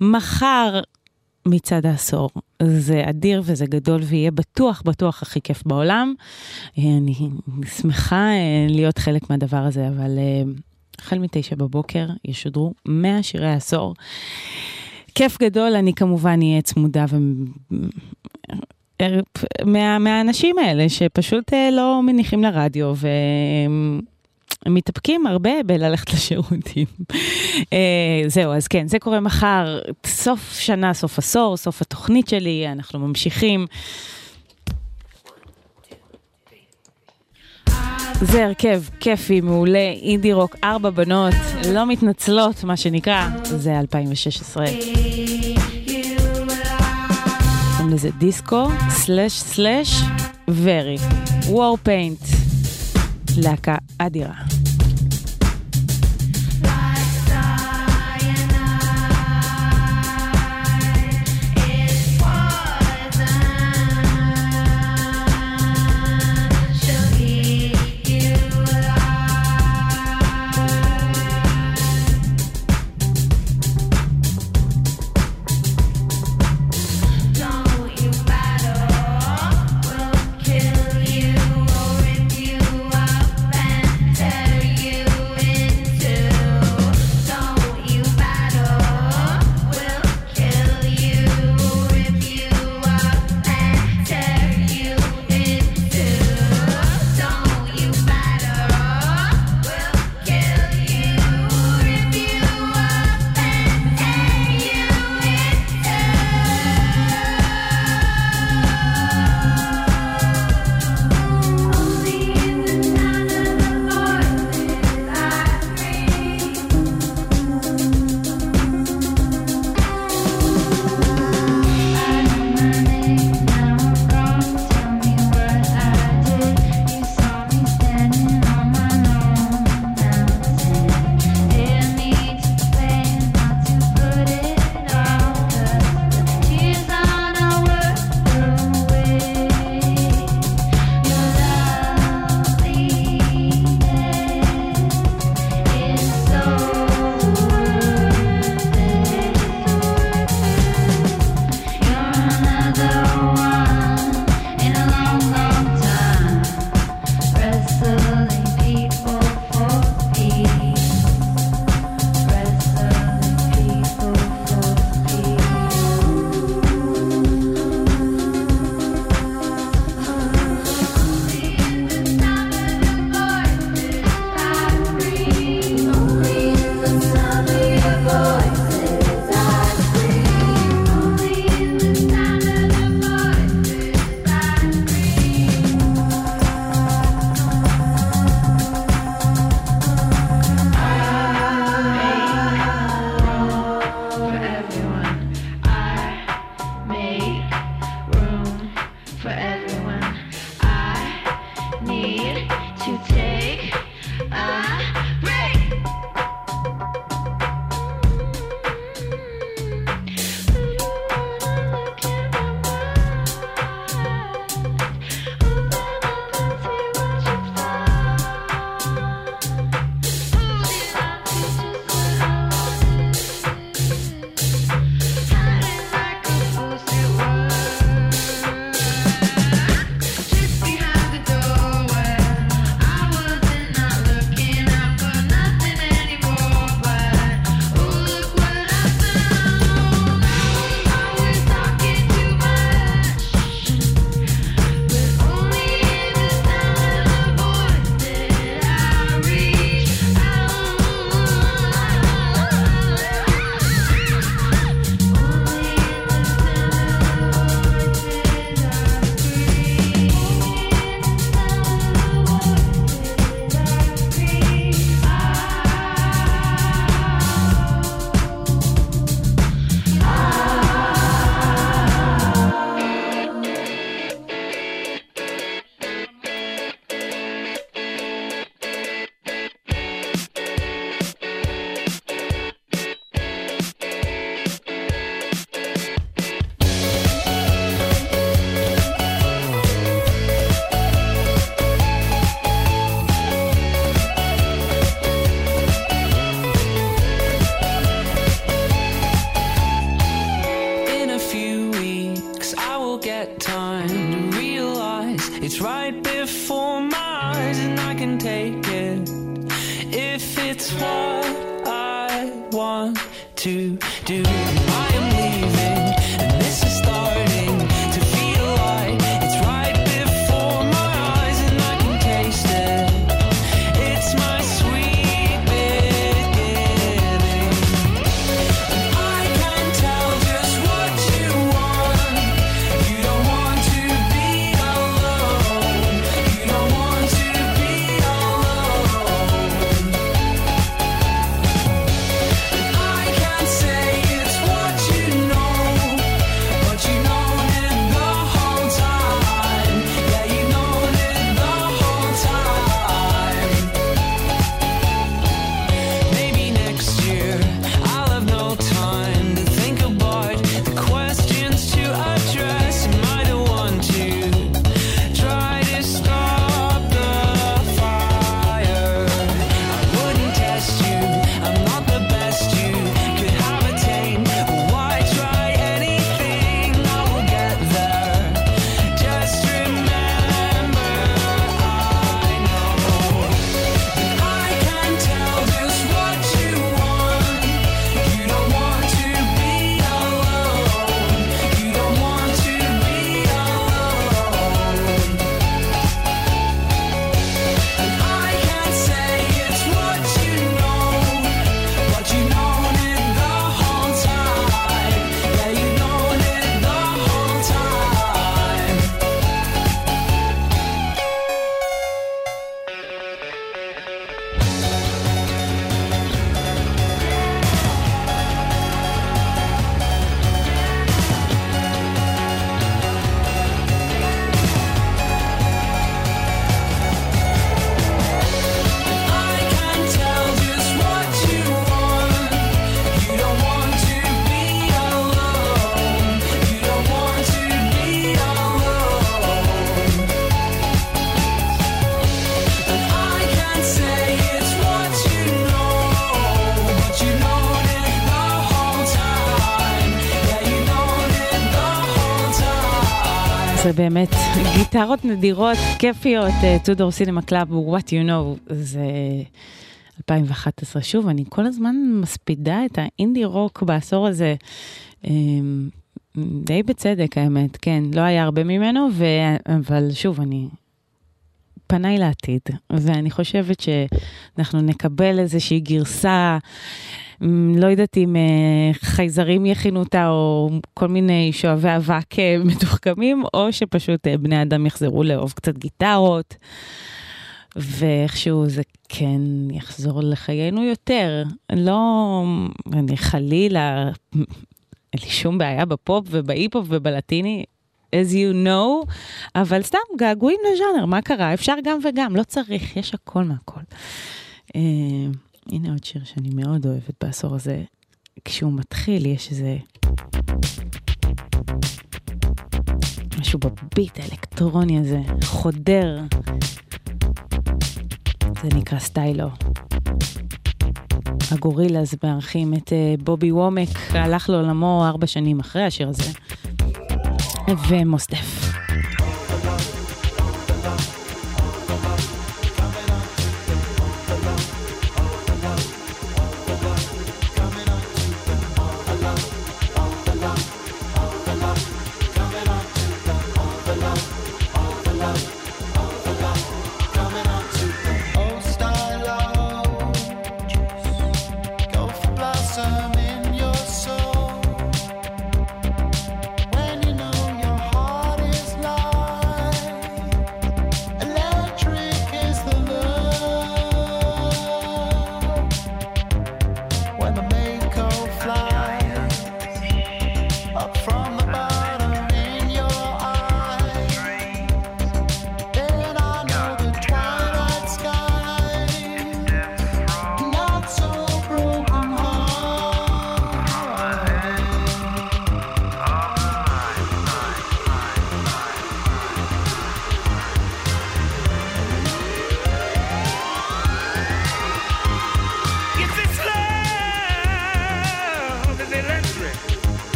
מחר מצד העשור. זה אדיר וזה גדול ויהיה בטוח, בטוח הכי כיף בעולם. אה, אני שמחה אה, להיות חלק מהדבר הזה, אבל החל מתשע בבוקר ישודרו 100 שירי עשור. כיף גדול, אני כמובן אהיה צמודה ו... מה, מהאנשים האלה שפשוט אה, לא מניחים לרדיו והם מתאפקים הרבה בללכת לשירותים. אה, זהו, אז כן, זה קורה מחר, סוף שנה, סוף עשור, סוף התוכנית שלי, אנחנו ממשיכים. זה הרכב כיפי, מעולה, אינדי רוק, ארבע בנות, לא מתנצלות, מה שנקרא, זה 2016. קוראים לזה דיסקו, סלאש סלאש, ורי. וור פיינט, להקה אדירה. גיטרות נדירות, כיפיות, Two Door Cinema Club, what you know, זה 2011. שוב, אני כל הזמן מספידה את האינדי רוק בעשור הזה. אה, די בצדק האמת, כן, לא היה הרבה ממנו, ו... אבל שוב, אני פניי לעתיד, ואני חושבת שאנחנו נקבל איזושהי גרסה, לא יודעת אם אה, חייזרים יכינו אותה, או כל מיני שואבי אבק אה, [laughs] מתוחכמים, או שפשוט אה, בני אדם יחזרו לאהוב קצת גיטרות. ואיכשהו זה כן יחזור לחיינו יותר. לא, אני חלילה, אין לי שום בעיה בפופ ובהיפ-הופ ובלטיני, as you know, אבל סתם געגועים לז'אנר, מה קרה? אפשר גם וגם, לא צריך, יש הכל מהכל. הנה עוד שיר שאני מאוד אוהבת בעשור הזה. כשהוא מתחיל, יש איזה... משהו בביט האלקטרוני הזה, חודר. זה נקרא סטיילו. הגורילאז מארחים את uh, בובי וומק, הלך לעולמו ארבע שנים אחרי השיר הזה. ומוסטף.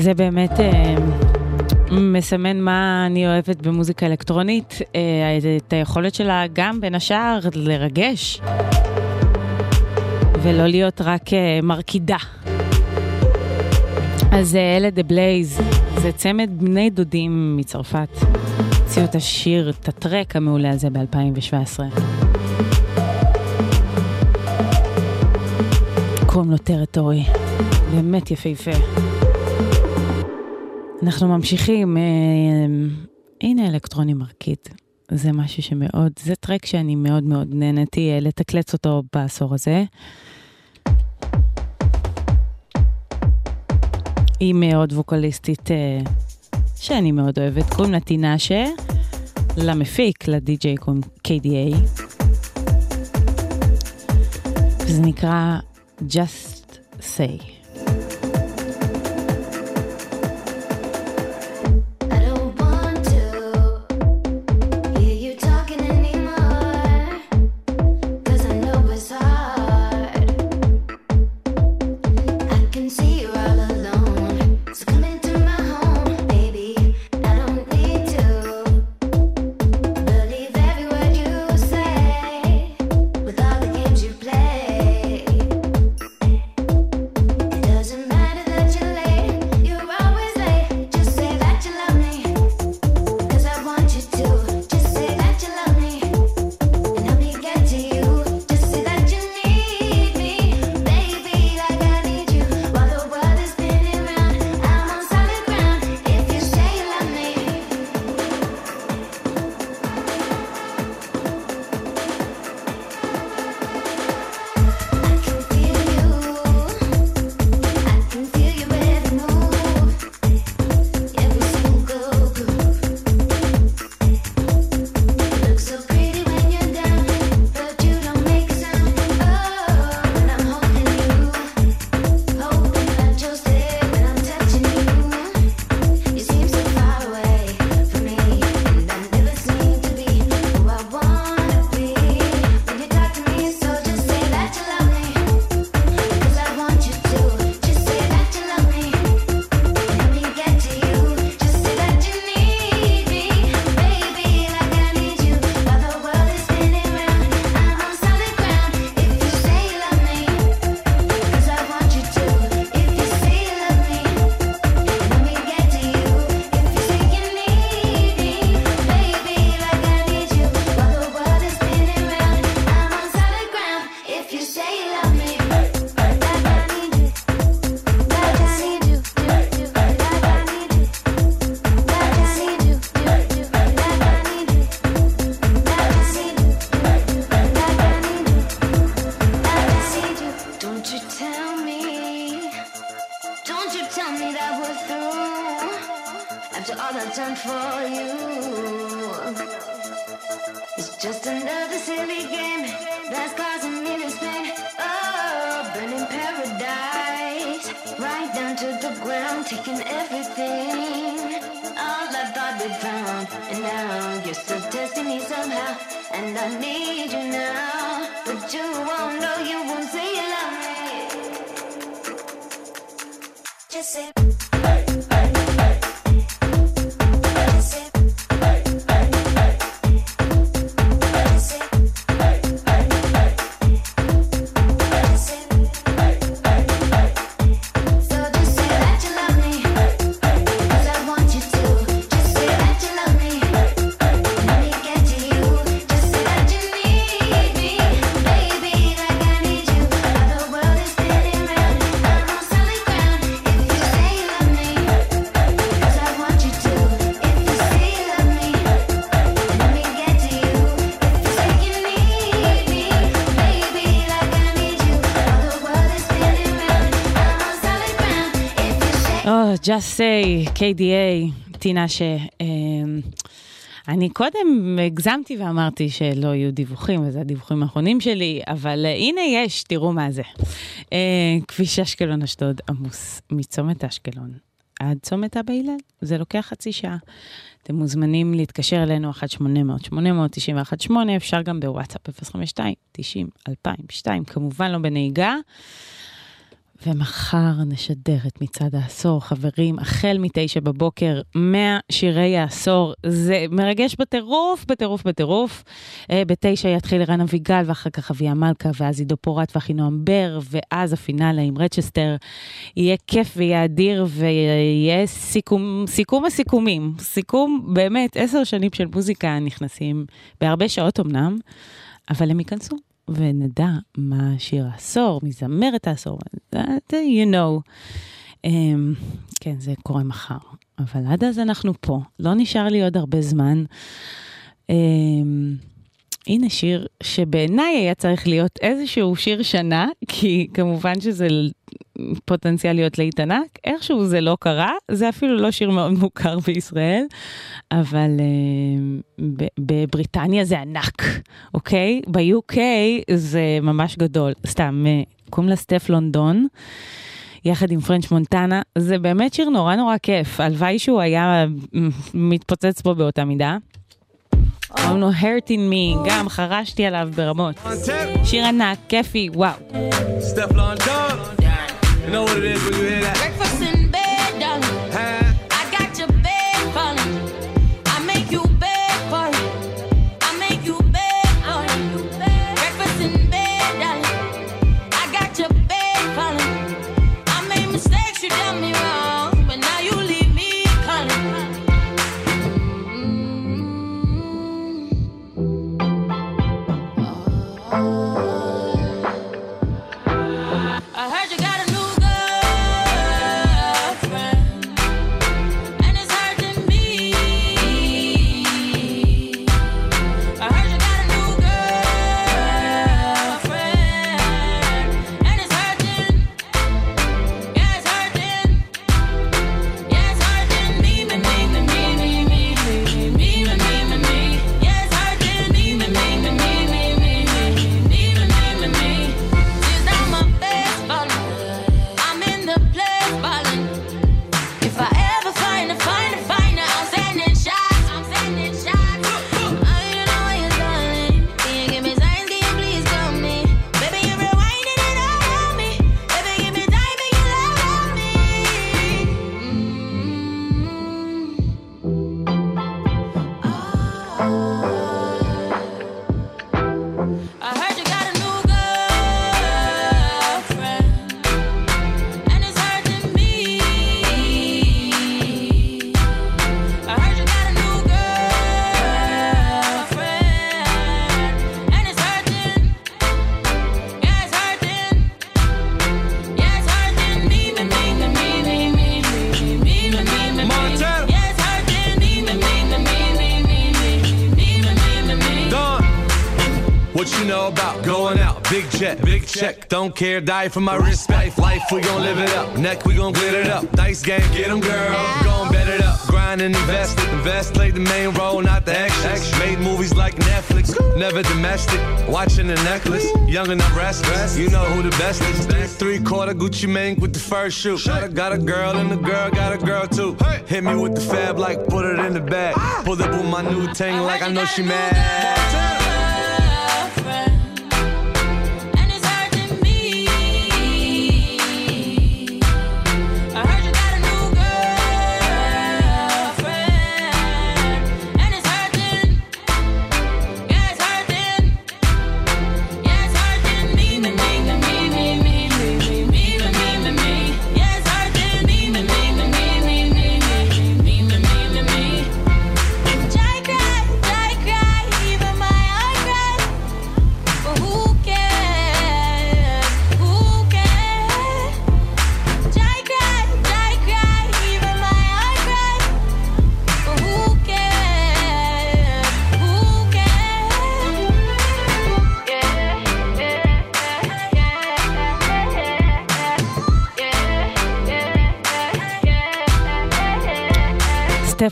זה באמת אה, מסמן מה אני אוהבת במוזיקה אלקטרונית, אה, את היכולת שלה גם בין השאר לרגש, ולא להיות רק אה, מרקידה. אז אלה דה בלייז, זה צמד בני דודים מצרפת. הוציאו את השיר, את הטרק המעולה הזה ב-2017. קוראים לו טריטורי, באמת יפהפה. אנחנו ממשיכים, אה, הנה אלקטרוני מרקיד, זה משהו שמאוד, זה טרק שאני מאוד מאוד נהניתי אה, לתקלץ אותו בעשור הזה. היא מאוד ווקליסטית אה, שאני מאוד אוהבת, קוראים לה טינאשה, למפיק, לדי-ג'יי קוראים KDA. וזה נקרא Just Say. Just Say, KDA, טינה ש... אמ, אני קודם הגזמתי ואמרתי שלא יהיו דיווחים, וזה הדיווחים האחרונים שלי, אבל uh, הנה יש, תראו מה זה. Uh, כביש אשקלון אשדוד עמוס מצומת אשקלון עד צומת אבא הלל, זה לוקח חצי שעה. אתם מוזמנים להתקשר אלינו 1-800-891-8, אפשר גם בוואטסאפ 052-90-2002, כמובן לא בנהיגה. ומחר נשדר את מצעד העשור, חברים, החל מתשע בבוקר, 100 שירי העשור. זה מרגש בטירוף, בטירוף, בטירוף. אה, בתשע יתחיל ערן אביגל, ואחר כך אביה מלכה, ואז עידו פורט ואחינועם בר, ואז הפינאלה עם רצ'סטר. יהיה כיף ויהיה אדיר, ויהיה סיכום, סיכום הסיכומים. סיכום, באמת, עשר שנים של מוזיקה נכנסים, בהרבה שעות אמנם, אבל הם ייכנסו. ונדע מה שיר העשור, מי זמרת העשור, that, you know. Um, כן, זה קורה מחר. אבל עד אז אנחנו פה, לא נשאר לי עוד הרבה זמן. Um, הנה שיר שבעיניי היה צריך להיות איזשהו שיר שנה, כי כמובן שזה פוטנציאל להיות להיט ענק, איכשהו זה לא קרה, זה אפילו לא שיר מאוד מוכר בישראל, אבל ב- בבריטניה זה ענק, אוקיי? ב-UK זה ממש גדול, סתם, uh, קוראים לה סטף לונדון. יחד עם פרנץ' מונטנה, זה באמת שיר נורא נורא כיף, הלוואי שהוא היה מתפוצץ פה באותה מידה. קוראים לו Hurting Me, גם חרשתי עליו ברמות. שיר ענק, כיפי, וואו. Step London. You know what it is when you hear that? Breakfast in Oh. Check. Don't care, die for my respect. Life, we gon' live it up. Neck, we gon' glitter it up. Nice game, them, girl. Gon' bet it up. Grind and invested. Invest play the main role, not the extras. Made movies like Netflix, never domestic. Watching the necklace, young and I'm restless. You know who the best is. Three quarter Gucci Mane with the first shoe. Got a, got a girl and the girl got a girl too. Hit me with the fab like put it in the bag. Pull up with my new tank like I know she mad.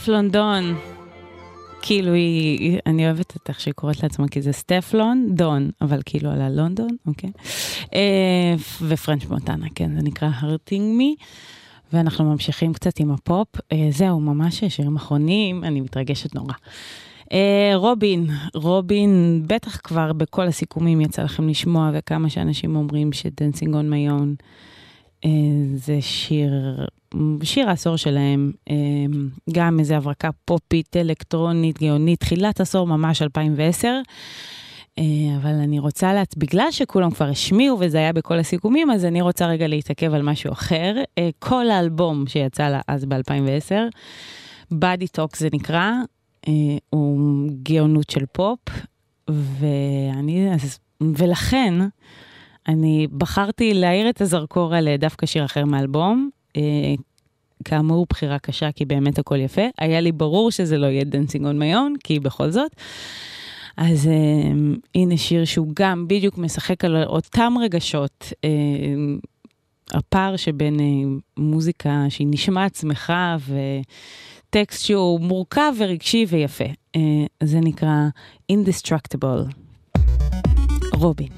סטף לונדון. כאילו היא, אני אוהבת את איך שהיא קוראת לעצמה, כי זה סטפלון דון, אבל כאילו על הלונדון, אוקיי. אה, ופרנץ' מונטנה, כן, זה נקרא Hurting Me. ואנחנו ממשיכים קצת עם הפופ. אה, זהו, ממש שירים אחרונים, אני מתרגשת נורא. אה, רובין, רובין, בטח כבר בכל הסיכומים יצא לכם לשמוע, וכמה שאנשים אומרים ש Dancing On My Own זה שיר, שיר העשור שלהם, אה, גם איזה הברקה פופית, אלקטרונית, גאונית, תחילת עשור ממש 2010. אה, אבל אני רוצה, לה... בגלל שכולם כבר השמיעו וזה היה בכל הסיכומים, אז אני רוצה רגע להתעכב על משהו אחר. אה, כל האלבום שיצא לה אז ב-2010, Body Talk זה נקרא, אה, הוא גאונות של פופ, ואני, אז, ולכן אני בחרתי להאיר את הזרקור על אה, דווקא שיר אחר מהאלבום. אה, כאמור, בחירה קשה, כי באמת הכל יפה. היה לי ברור שזה לא יהיה Dancing On My Own, כי בכל זאת. אז אה, הנה שיר שהוא גם בדיוק משחק על אותם רגשות. אה, הפער שבין אה, מוזיקה שהיא נשמעת שמחה וטקסט שהוא מורכב ורגשי ויפה. אה, זה נקרא Indestructible. רובין.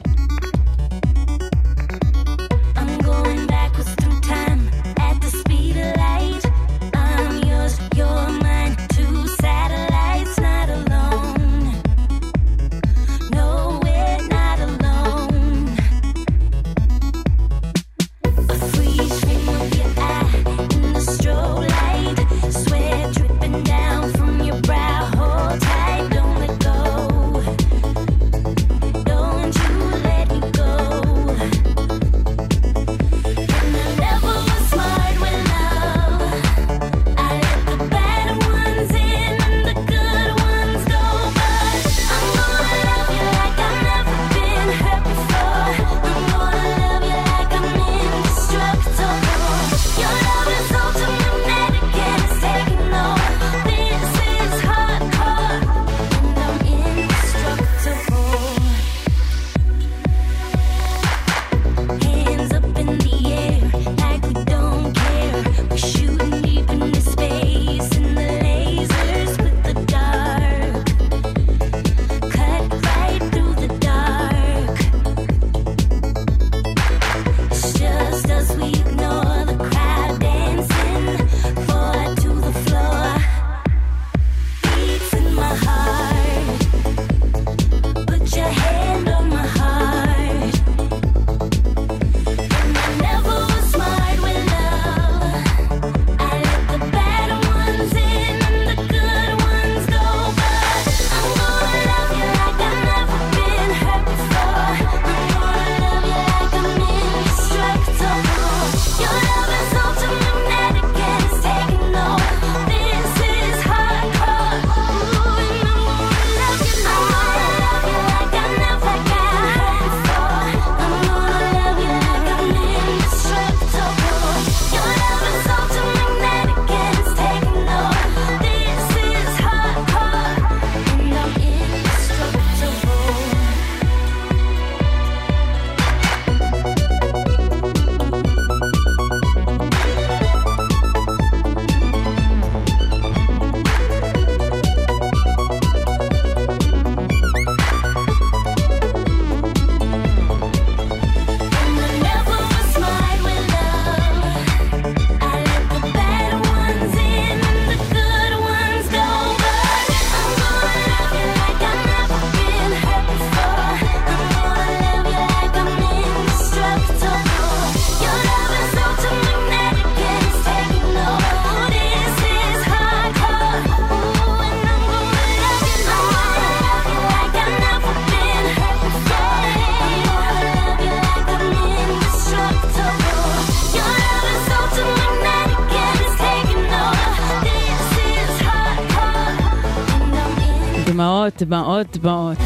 דמעות, דמעות, דמעות.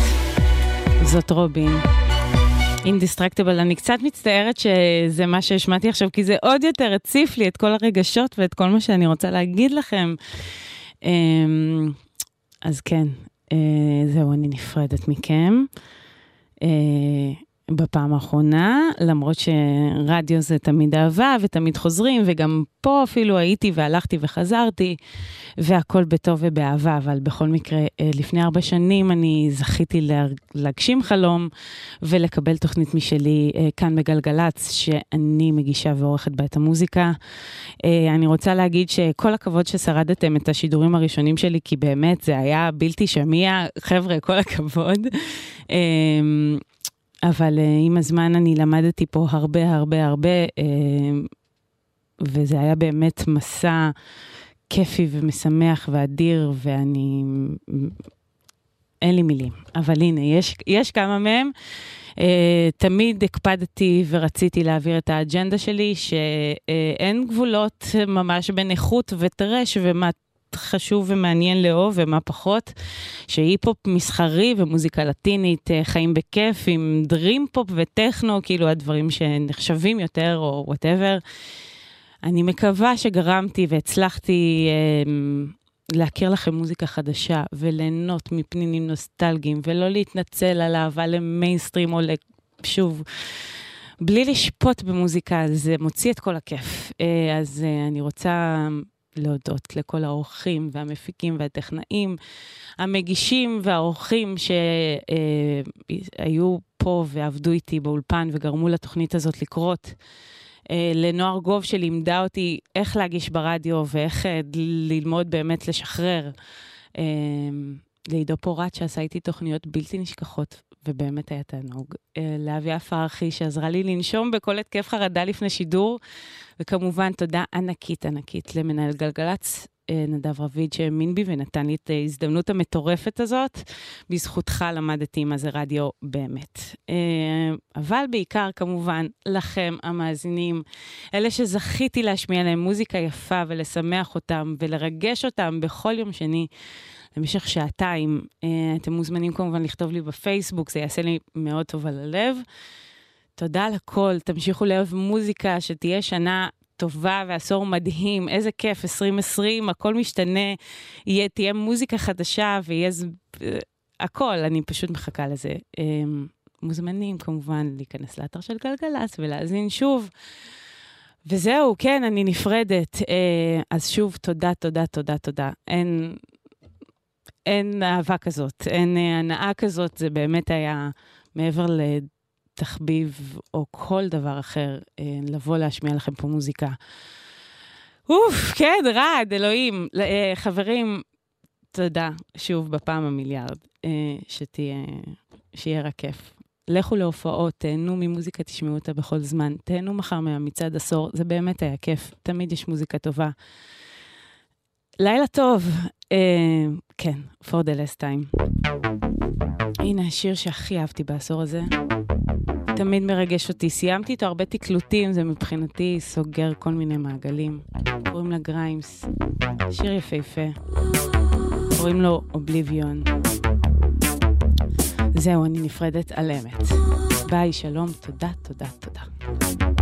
זאת רובין. אינדיסטרקטיבל. אני קצת מצטערת שזה מה שהשמעתי עכשיו, כי זה עוד יותר הציף לי את כל הרגשות ואת כל מה שאני רוצה להגיד לכם. אמ, אז כן, אה, זהו, אני נפרדת מכם. בפעם האחרונה, למרות שרדיו זה תמיד אהבה ותמיד חוזרים, וגם פה אפילו הייתי והלכתי וחזרתי, והכל בטוב ובאהבה, אבל בכל מקרה, אה, לפני ארבע שנים אני זכיתי לה- להגשים חלום ולקבל תוכנית משלי אה, כאן בגלגלצ, שאני מגישה ועורכת בה את המוזיקה. אה, אני רוצה להגיד שכל הכבוד ששרדתם את השידורים הראשונים שלי, כי באמת זה היה בלתי שמיע, חבר'ה, כל הכבוד. אבל uh, עם הזמן אני למדתי פה הרבה הרבה הרבה, uh, וזה היה באמת מסע כיפי ומשמח ואדיר, ואני... אין לי מילים, אבל הנה, יש, יש כמה מהם. Uh, תמיד הקפדתי ורציתי להעביר את האג'נדה שלי, שאין גבולות ממש בין איכות וטרש ומה חשוב ומעניין לאהוב ומה פחות, שהיפ-הופ מסחרי ומוזיקה לטינית אה, חיים בכיף עם dream pop וטכנו, כאילו הדברים שנחשבים יותר או whatever. אני מקווה שגרמתי והצלחתי אה, להכיר לכם מוזיקה חדשה וליהנות מפנינים נוסטלגיים ולא להתנצל על אהבה למיינסטרים או שוב, בלי לשפוט במוזיקה, זה מוציא את כל הכיף. אה, אז אה, אני רוצה להודות לכל האורחים והמפיקים והטכנאים, המגישים והאורחים שהיו פה ועבדו איתי באולפן וגרמו לתוכנית הזאת לקרות. אה, לנוער גוב שלימדה אותי איך להגיש ברדיו ואיך אה, ללמוד באמת לשחרר. אה, לעידו פורט שעשה איתי תוכניות בלתי נשכחות, ובאמת היה תענוג. לאביה פרחי שעזרה לי לנשום בכל התקף חרדה לפני שידור, וכמובן תודה ענקית ענקית למנהל גלגלצ, נדב רביד שהאמין בי ונתן לי את ההזדמנות המטורפת הזאת. בזכותך למדתי מה זה רדיו באמת. אבל בעיקר כמובן לכם המאזינים, אלה שזכיתי להשמיע להם מוזיקה יפה ולשמח אותם ולרגש אותם בכל יום שני. למשך שעתיים. אתם מוזמנים כמובן לכתוב לי בפייסבוק, זה יעשה לי מאוד טוב על הלב. תודה על הכל, תמשיכו לאהוב מוזיקה, שתהיה שנה טובה ועשור מדהים, איזה כיף, 2020, הכל משתנה, יהיה, תהיה מוזיקה חדשה ויהיה הכל, אני פשוט מחכה לזה. מוזמנים כמובן להיכנס לאתר של גלגלצ ולהאזין שוב. וזהו, כן, אני נפרדת. אז שוב, תודה, תודה, תודה, תודה. אין, אין אהבה כזאת, אין הנאה כזאת, זה באמת היה מעבר לתחביב או כל דבר אחר, לבוא להשמיע לכם פה מוזיקה. אוף, כן, רד, אלוהים. חברים, תודה, שוב, בפעם המיליארד, שתהיה, שיהיה רק כיף. לכו להופעות, תהנו ממוזיקה, תשמעו אותה בכל זמן. תהנו מחר מהמצעד עשור, זה באמת היה כיף, תמיד יש מוזיקה טובה. לילה טוב, אה, כן, for the last time. הנה השיר שהכי אהבתי בעשור הזה. תמיד מרגש אותי. סיימתי איתו הרבה תקלוטים, זה מבחינתי סוגר כל מיני מעגלים. קוראים לה גריימס, שיר יפהפה. קוראים לו Oblivion. זהו, אני נפרדת על אמת. ביי, שלום, תודה, תודה, תודה.